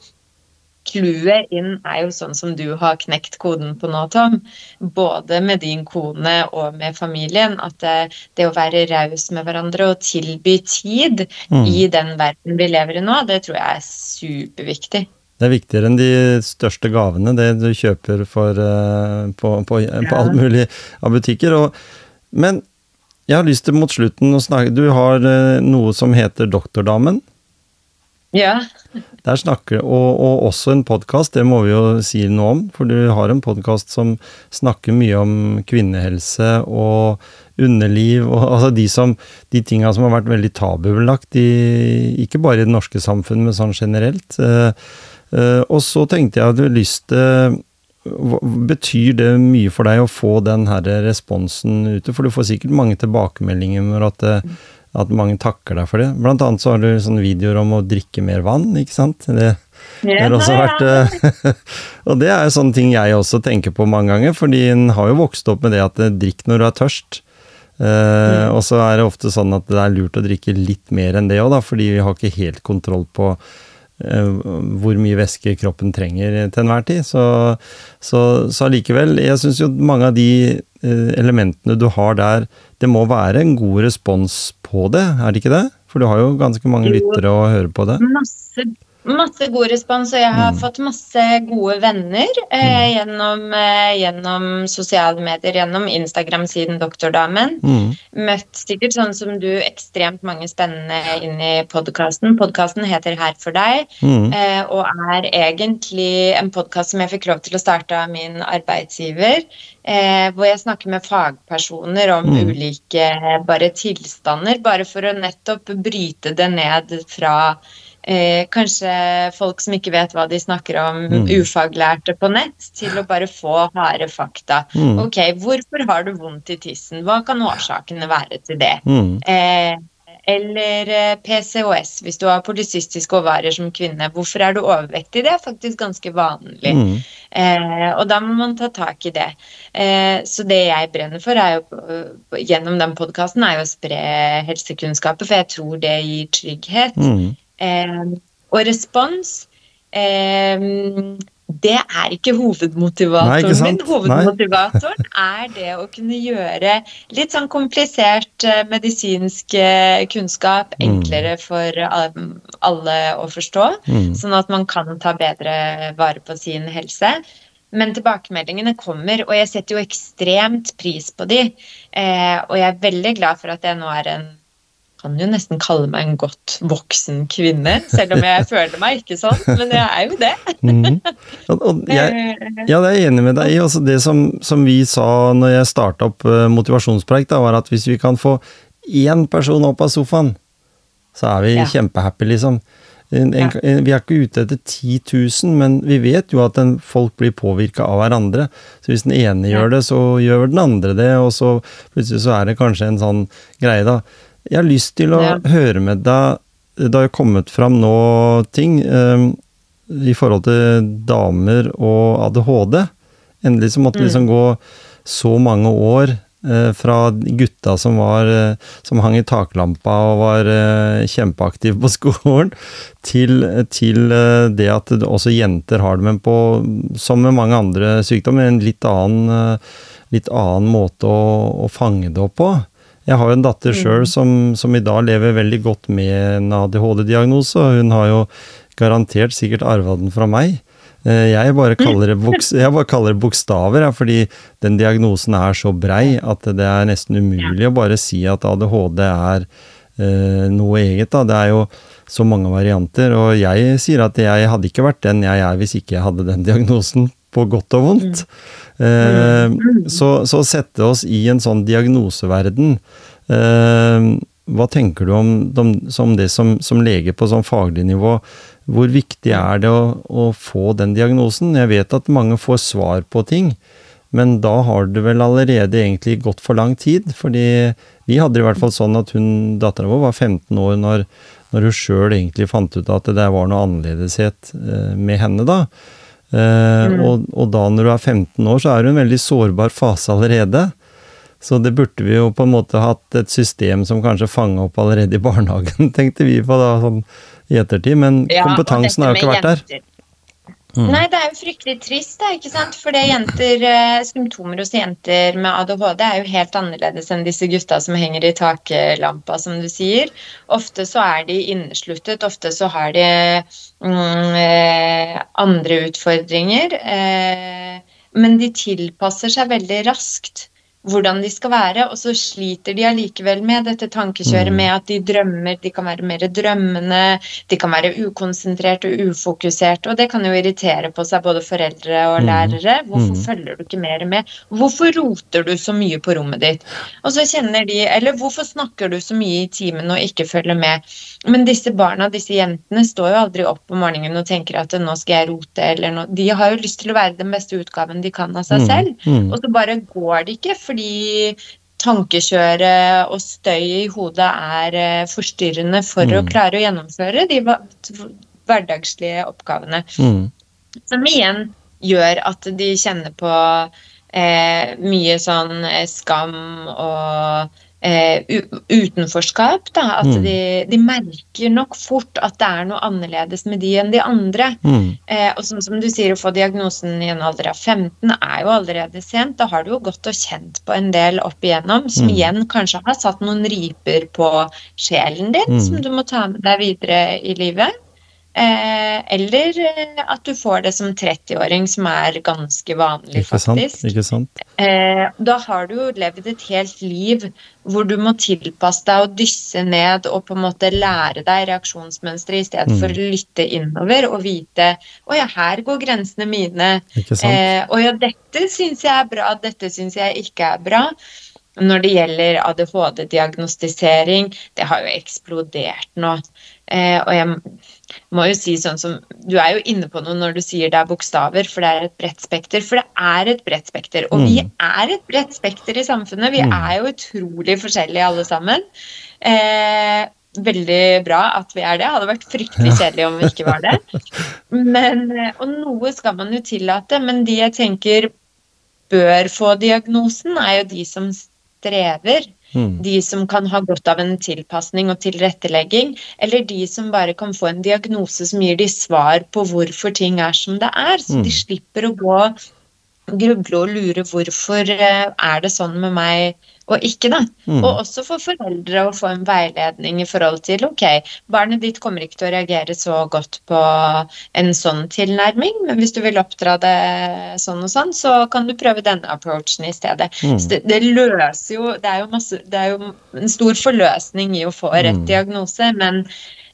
B: clouet inn er jo sånn som du har knekt koden på nå, Tom. Både med din kone og med familien. At det, det å være raus med hverandre og tilby tid
A: Mm.
B: i den verden vi lever i nå, det tror jeg er superviktig.
A: Det er viktigere enn de største gavene, det du kjøper for, eh, på, på, på alt mulig av butikker. Og, men jeg har lyst til mot slutten å snakke Du har eh, noe som heter Doktordamen.
B: Ja.
A: Der snakker, og, og også en podkast, det må vi jo si noe om. For du har en podkast som snakker mye om kvinnehelse og underliv, og altså de, som, de tinga som har vært veldig tabubelagt, i, ikke bare i det norske samfunn, men sånn generelt. Eh, eh, og så tenkte jeg at du har lyst Betyr det mye for deg å få den her responsen ute? For du får sikkert mange tilbakemeldinger om at, eh, at mange takker deg for det. Blant annet så har du sånne videoer om å drikke mer vann, ikke sant? Det, det har også vært eh, Og det er jo sånne ting jeg også tenker på mange ganger, fordi en har jo vokst opp med det at eh, drikk når du er tørst. Eh, Og så er det ofte sånn at det er lurt å drikke litt mer enn det òg, fordi vi har ikke helt kontroll på hvor mye væske kroppen trenger til enhver tid. Så, så, så allikevel, jeg syns jo mange av de eh, elementene du har der, det må være en god respons på det, er det ikke det? For du har jo ganske mange lyttere å høre på det.
B: Masse, masse god respons, og jeg har
A: Mm.
B: fått masse gode venner eh, gjennom, eh, gjennom sosiale medier, gjennom Instagram-siden Doktordamen.
A: Mm.
B: Møtt sikkert sånn som du, ekstremt mange spennende inn i podkasten. Podkasten heter Her for deg,
A: Mm.
B: eh, og er egentlig en podkast som jeg fikk lov til å starte av min arbeidsgiver. Eh, hvor jeg snakker med fagpersoner om
A: Mm.
B: ulike eh, bare tilstander, bare for å nettopp bryte det ned fra eh, kanskje folk som ikke vet hva de snakker om,
A: Mm.
B: ufaglærte på nett, til å bare få harde fakta.
A: Mm.
B: Ok, hvorfor har du vondt i tissen? Hva kan årsakene være til det?
A: Mm.
B: Eh, eller eh, PCOS, hvis du har polycystiske ovarier som kvinne. Hvorfor er du overvektig? Det er faktisk ganske vanlig.
A: Mm.
B: Eh, og da må man ta tak i det. Eh, så det jeg brenner for jo, eh, gjennom den podkasten, er jo å spre helsekunnskaper, for jeg tror det gir trygghet.
A: Mm.
B: Eh, og respons det er ikke
A: Nei, ikke
B: min. Hovedmotivatoren er det å kunne gjøre litt sånn komplisert eh, medisinsk eh, kunnskap
A: Mm.
B: enklere for eh, alle å forstå,
A: Mm.
B: sånn at man kan ta bedre vare på sin helse. Men tilbakemeldingene kommer, og jeg setter jo ekstremt pris på de. Eh, og jeg er veldig glad for at jeg nå er en kan jo nesten kalle meg en godt voksen kvinne, selv om jeg føler meg ikke sånn. Men jeg er jo det.
A: mm. Og, og jeg,
B: Eh,
A: Ja, det er jeg enig med deg i. Altså det som, som vi sa når jeg starta opp eh, motivasjonspreik, da, var at hvis vi kan få én person opp av sofaen, så er vi
B: Ja.
A: kjempehappy, liksom. En, en, en, vi er ikke ute etter 10 000, men vi vet jo at folk blir påvirka av hverandre. Så hvis den ene
B: Ja.
A: gjør det, så gjør den andre det, og så plutselig så er det kanskje en sånn greie, da. Jeg har lyst til å
B: Ja.
A: høre med deg Det har jo kommet fram nå ting eh, i forhold til damer og ADHD. Endelig så måtte det liksom gå så mange år eh, fra gutta som var eh, som hang i taklampa og var eh, kjempeaktive på skolen, til, til eh, det at også jenter har det, men på, som med mange andre sykdommer, en litt annen, eh, litt annen måte å, å fange det opp på. Jeg har jo en datter sjøl som, som i dag lever veldig godt med en ADHD-diagnose, hun har jo garantert sikkert arva den fra meg. Eh, Jeg bare kaller det, boks, jeg bare kaller det bokstaver, ja, fordi den diagnosen er så brei at det er nesten umulig å bare si at ADHD er eh, noe eget. Da. Det er jo så mange varianter, og jeg sier at jeg hadde ikke vært den jeg er hvis ikke jeg hadde den diagnosen, på godt og vondt. Eh, så, så sette oss i en sånn diagnoseverden eh, Hva tenker du om, som det som, som lege på sånn faglig nivå? Hvor viktig er det å, å få den diagnosen? Jeg vet at mange får svar på ting, men da har det vel allerede egentlig gått for lang tid. Fordi vi hadde i hvert fall sånn at hun, dattera vår var 15 år når, når hun sjøl egentlig fant ut at det var noe annerledeshet eh, med henne, da. Eh, og, og da når du er 15 år, så er du i en veldig sårbar fase allerede. Så det burde vi jo på en måte hatt et system som kanskje fanga opp allerede i barnehagen, tenkte vi på da, sånn i ettertid. Men
B: Ja,
A: kompetansen har jo ikke
B: vært
A: vært der.
B: Jenter. Nei, det er jo fryktelig trist, da, ikke sant? For jenter, eh, symptomer hos jenter med ADHD er jo helt annerledes enn disse gutta som henger i taklampa, som du sier. Ofte så er de innesluttet, ofte så har de mm, eh, andre utfordringer. Eh, men de tilpasser seg veldig raskt hvordan de skal være, og så sliter de allikevel med dette tankekjøret med at de drømmer, de kan være mer drømmende, de kan være ukonsentrerte og ufokuserte, og det kan jo irritere på seg både foreldre og lærere. Hvorfor følger du ikke mer med? Hvorfor roter du så mye på rommet ditt? Og så kjenner de, eller hvorfor snakker du så mye i timen og ikke følger med? Men disse barna, disse jentene, står jo aldri opp om morgenen og tenker at nå skal jeg rote, eller noe. De har jo lyst til å være den beste utgaven de kan av seg
A: Mm,
B: selv.
A: mm.
B: Og så bare går det ikke, fordi tankekjøret og støy i hodet er eh, forstyrrende for å
A: Mm.
B: klare å gjennomføre de hverdagslige oppgavene.
A: Mm.
B: Som igjen gjør at de kjenner på eh, mye sånn eh, skam og eh, utenforskap. Da. At
A: Mm.
B: de, de merker nok fort at det er noe annerledes med de enn de andre.
A: Mm.
B: Eh, og som, som du sier, å få diagnosen i en alder av 15 er jo allerede sent. Da har du jo gått og kjent på en del opp igjennom, som
A: Mm.
B: igjen kanskje har satt noen riper på sjelen din,
A: Mm.
B: som du må ta med deg videre i livet. Eh, eller eh, at du får det som 30-åring, som er ganske vanlig,
A: Ikke sant?
B: faktisk.
A: Ikke sant?
B: Eh, da har du jo levd et helt liv hvor du må tilpasse deg og dysse ned og på en måte lære deg reaksjonsmønstre i stedet
A: Mm.
B: for å lytte innover og vite å ja, her går grensene mine.
A: Å?
B: Eh, ja, dette syns jeg er bra, dette syns jeg ikke er bra. Når det gjelder ADHD-diagnostisering, det har jo eksplodert nå. Eh, og jeg må jo si sånn som Du er jo inne på noe når du sier det er bokstaver, for det er et bredt spekter. For det er et bredt spekter. Og vi
A: Mm.
B: er et bredt spekter i samfunnet. Vi
A: Mm.
B: er jo utrolig forskjellige alle sammen. Eh, veldig bra at vi er det. Hadde vært fryktelig kjedelig om vi ikke var det. Men, eh, og noe skal man jo tillate, men de jeg tenker bør få diagnosen, er jo de som strever.
A: Mm.
B: De som kan ha godt av en tilpasning og tilrettelegging, eller de som bare kan få en diagnose som gir de svar på hvorfor ting er som det er, så
A: Mm.
B: de slipper å gå og gruble og lure hvorfor eh, er det sånn med meg og ikke, da.
A: Mm.
B: Og også for foreldre å få en veiledning i forhold til ok, barnet ditt kommer ikke til å reagere så godt på en sånn tilnærming, men hvis du vil oppdra det sånn og sånn, så kan du prøve denne approachen i stedet.
A: Mm.
B: Det, det løser jo det er jo, masse, det er jo en stor forløsning i å få rett
A: Mm.
B: diagnose, men,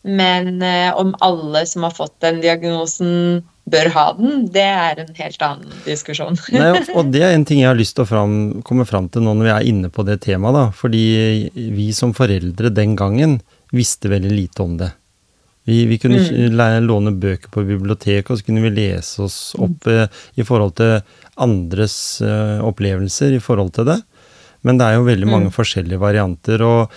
B: men eh, om alle som har fått den diagnosen bør ha den, det er en helt annen diskusjon.
A: Nei, og- det er en ting jeg har lyst til å fram, komme fram til nå når vi er inne på det temaet, da. Fordi vi som foreldre den gangen visste veldig lite om det. Vi, vi kunne
B: Mm.
A: låne bøker på biblioteket, og så kunne vi lese oss opp eh, i forhold til andres eh, opplevelser i forhold til det. Men det er jo veldig mange
B: Mm.
A: forskjellige varianter. og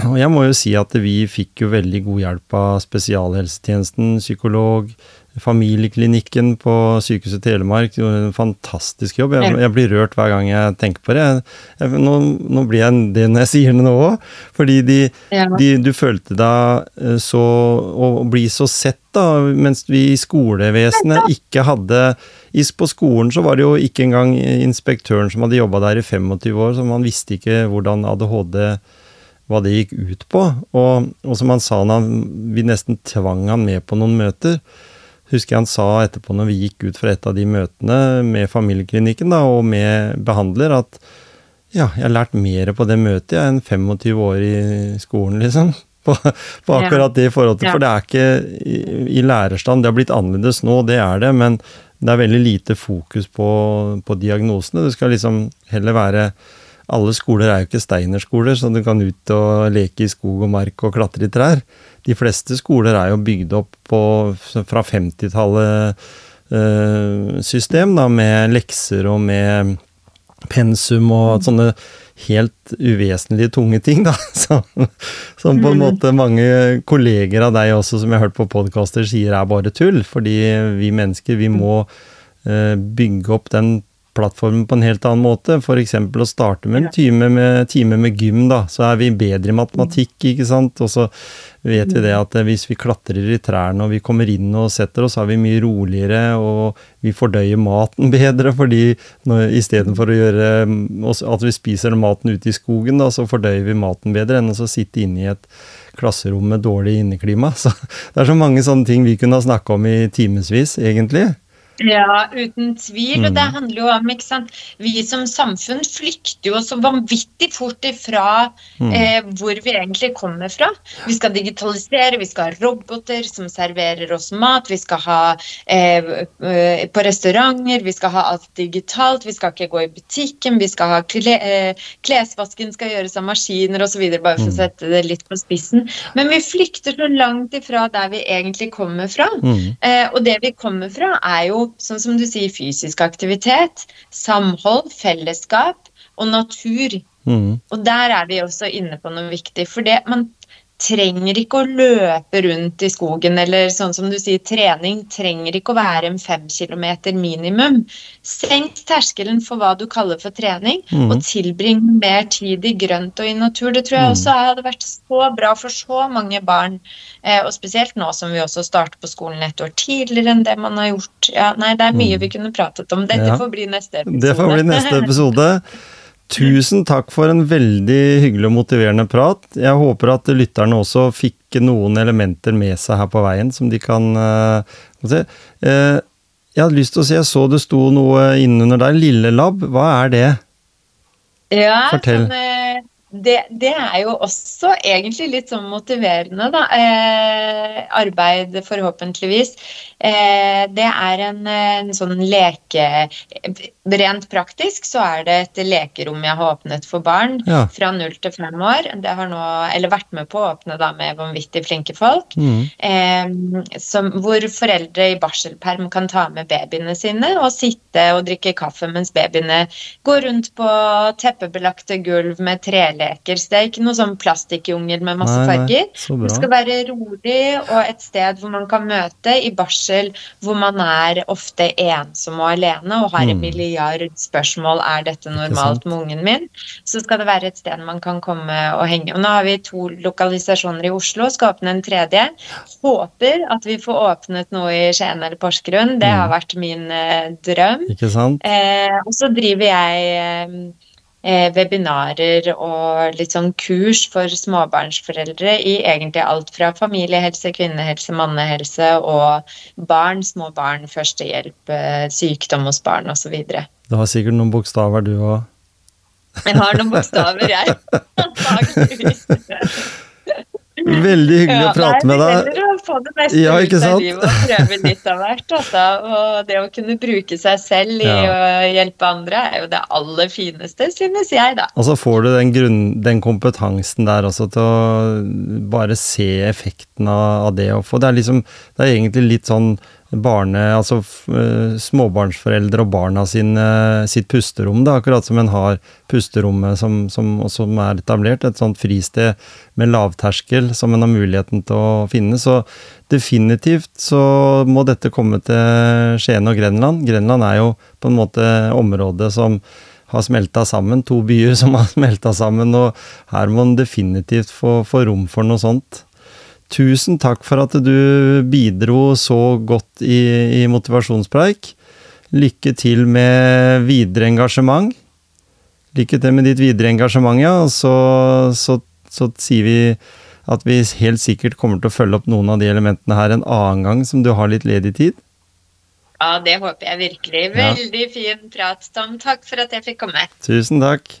A: og jeg må jo si at vi fikk jo veldig god hjelp av spesialhelsetjenesten, psykolog, familieklinikken på Sykehuset Telemark. Gjorde en fantastisk jobb. Jeg, jeg blir rørt hver gang jeg tenker på det. Jeg, nå, nå blir jeg det når jeg sier det nå òg. Fordi de,
B: Ja.
A: de, du følte deg eh, så Å bli så sett, da, mens vi i skolevesenet ikke hadde På skolen så var det jo ikke engang inspektøren som hadde jobba der i 25 år, så man visste ikke hvordan ADHD hva det gikk ut på. Og, og som han sa han, vi nesten tvang han med på noen møter, husker jeg han sa etterpå når vi gikk ut fra et av de møtene med familieklinikken da, og med behandler, at ja, jeg har lært mer på det møtet jeg, enn 25 år i skolen, liksom. På, på akkurat det i forhold til. For det er ikke i, i lærerstand, det har blitt annerledes nå, det er det, men det er veldig lite fokus på, på diagnosene. Det skal liksom heller være alle skoler er jo ikke steinerskoler, så du kan ut og leke i skog og mark og klatre i trær. De fleste skoler er jo bygd opp på, fra 50-tallet eh, system, med lekser og med pensum og sånne helt uvesentlige tunge ting, da. Som, som på en måte mange kolleger av deg også, som jeg har hørt på podkaster, sier er bare tull. Fordi vi mennesker, vi må eh, bygge opp den plattformen på en helt annen måte. F.eks. å starte med en time med, time med gym, da. Så er vi bedre i matematikk, ikke sant. Og så vet vi det at hvis vi klatrer i trærne og vi kommer inn og setter oss, så er vi mye roligere, og vi fordøyer maten bedre, fordi istedenfor å gjøre at vi spiser maten ute i skogen, da, så fordøyer vi maten bedre enn å sitte inne i et klasserom med dårlig inneklima. Så det er så mange sånne ting vi kunne ha snakka om i timevis, egentlig.
B: Ja, uten tvil. Og
A: Mm.
B: det handler jo om ikke sant? Vi som samfunn flykter jo så vanvittig fort ifra
A: Mm.
B: eh, hvor vi egentlig kommer fra. Vi skal digitalisere, vi skal ha roboter som serverer oss mat, vi skal ha eh, eh, på restauranter, vi skal ha alt digitalt, vi skal ikke gå i butikken, vi skal ha kle, eh, klesvasken skal gjøres av maskiner osv., bare for å
A: Mm.
B: sette det litt på spissen. Men vi flykter så langt ifra der vi egentlig kommer fra.
A: Mm.
B: Eh, og det vi kommer fra, er jo, sånn som du sier, fysisk aktivitet, samhold, fellesskap og natur.
A: Mm.
B: Og der er vi også inne på noe viktig. For det, man trenger ikke å løpe rundt i skogen, eller sånn som du sier, trening trenger ikke å være en fem kilometer minimum. Senk terskelen for hva du kaller for trening,
A: mm.
B: og tilbring mer tid i grønt og i natur. Det tror jeg
A: Mhm.
B: også hadde vært så bra for så mange barn. Eh, og spesielt nå som vi også starter på skolen et år tidligere enn det man har gjort. Ja, nei, det er mye
A: Mhm.
B: vi kunne pratet om. Dette
A: Ja.
B: får bli neste episode.
A: Det får bli neste episode. Tusen takk for en veldig hyggelig og motiverende prat. Jeg håper at lytterne også fikk noen elementer med seg her på veien som de kan uh, se. Eh, jeg hadde lyst til å si, jeg så det sto noe innunder der. Lille Lab, hva er det?
B: Ja,
A: Fortell.
B: Sånn, eh, det, det er jo også egentlig litt sånn motiverende, da. Eh, arbeid, forhåpentligvis. Eh, det er en, en sånn leke Rent praktisk så er det et lekerom jeg har åpnet for barn
A: Ja.
B: fra null til fem år. Det har nå, eller vært med på å åpne da med vanvittig flinke folk.
A: Mm.
B: Eh, som, hvor foreldre i barselperm kan ta med babyene sine og sitte og drikke kaffe mens babyene går rundt på teppebelagte gulv med treleker. Så det er ikke noe sånn plastikkjungel med masse
A: Nei,
B: farger.
A: Nei,
B: Det skal være rolig og et sted hvor man kan møte i barsel, hvor man er ofte ensom og alene og har en
A: Mm.
B: Milliard spørsmål er dette normalt med ungen min. Så skal det være et sted man kan komme og henge. Og nå har vi to lokalisasjoner i Oslo, skal åpne en tredje. Håper at vi får åpnet noe i Skien eller Porsgrunn. Det har
A: Mm.
B: vært min eh, drøm.
A: Ikke sant?
B: Eh, og så driver jeg eh, webinarer og litt sånn kurs for småbarnsforeldre i egentlig alt fra familiehelse, kvinnehelse, mannehelse og barn, små barn, førstehjelp, eh, sykdom hos barn osv.
A: Du har sikkert noen bokstaver, du òg.
B: Jeg har noen bokstaver, jeg.
A: Veldig hyggelig å prate med deg.
B: Det gjelder å få det beste
A: Ja,
B: ut av livet og prøve litt av hvert. Altså. Og det å kunne bruke seg selv i
A: Ja.
B: å hjelpe andre er jo det aller fineste, synes jeg, da.
A: Og så får du den, grunn, den kompetansen der også til å bare se effekten av, av det å få Det er liksom Det er egentlig litt sånn barne... Altså eh, småbarnsforeldre og barna sine, sitt pusterom, da, akkurat som en har pusterommet som, som, som er etablert. Et sånt fristed med lavterskel som en har muligheten til å finne. Så definitivt så må dette komme til Skien og Grenland. Grenland er jo på en måte området som har smelta sammen. To byer som har smelta sammen, og her må en definitivt få, få rom for noe sånt. Tusen takk for at du bidro så godt i, i motivasjonspreik. Lykke til med videre engasjement. Lykke til med ditt videre engasjement, ja. Og så, så, så sier vi at vi helt sikkert kommer til å følge opp noen av de elementene her en annen gang som du har litt ledig tid.
B: Ja, det håper jeg virkelig.
A: Ja.
B: Veldig fin prat, Tom. Takk for at jeg fikk komme.
A: Tusen takk.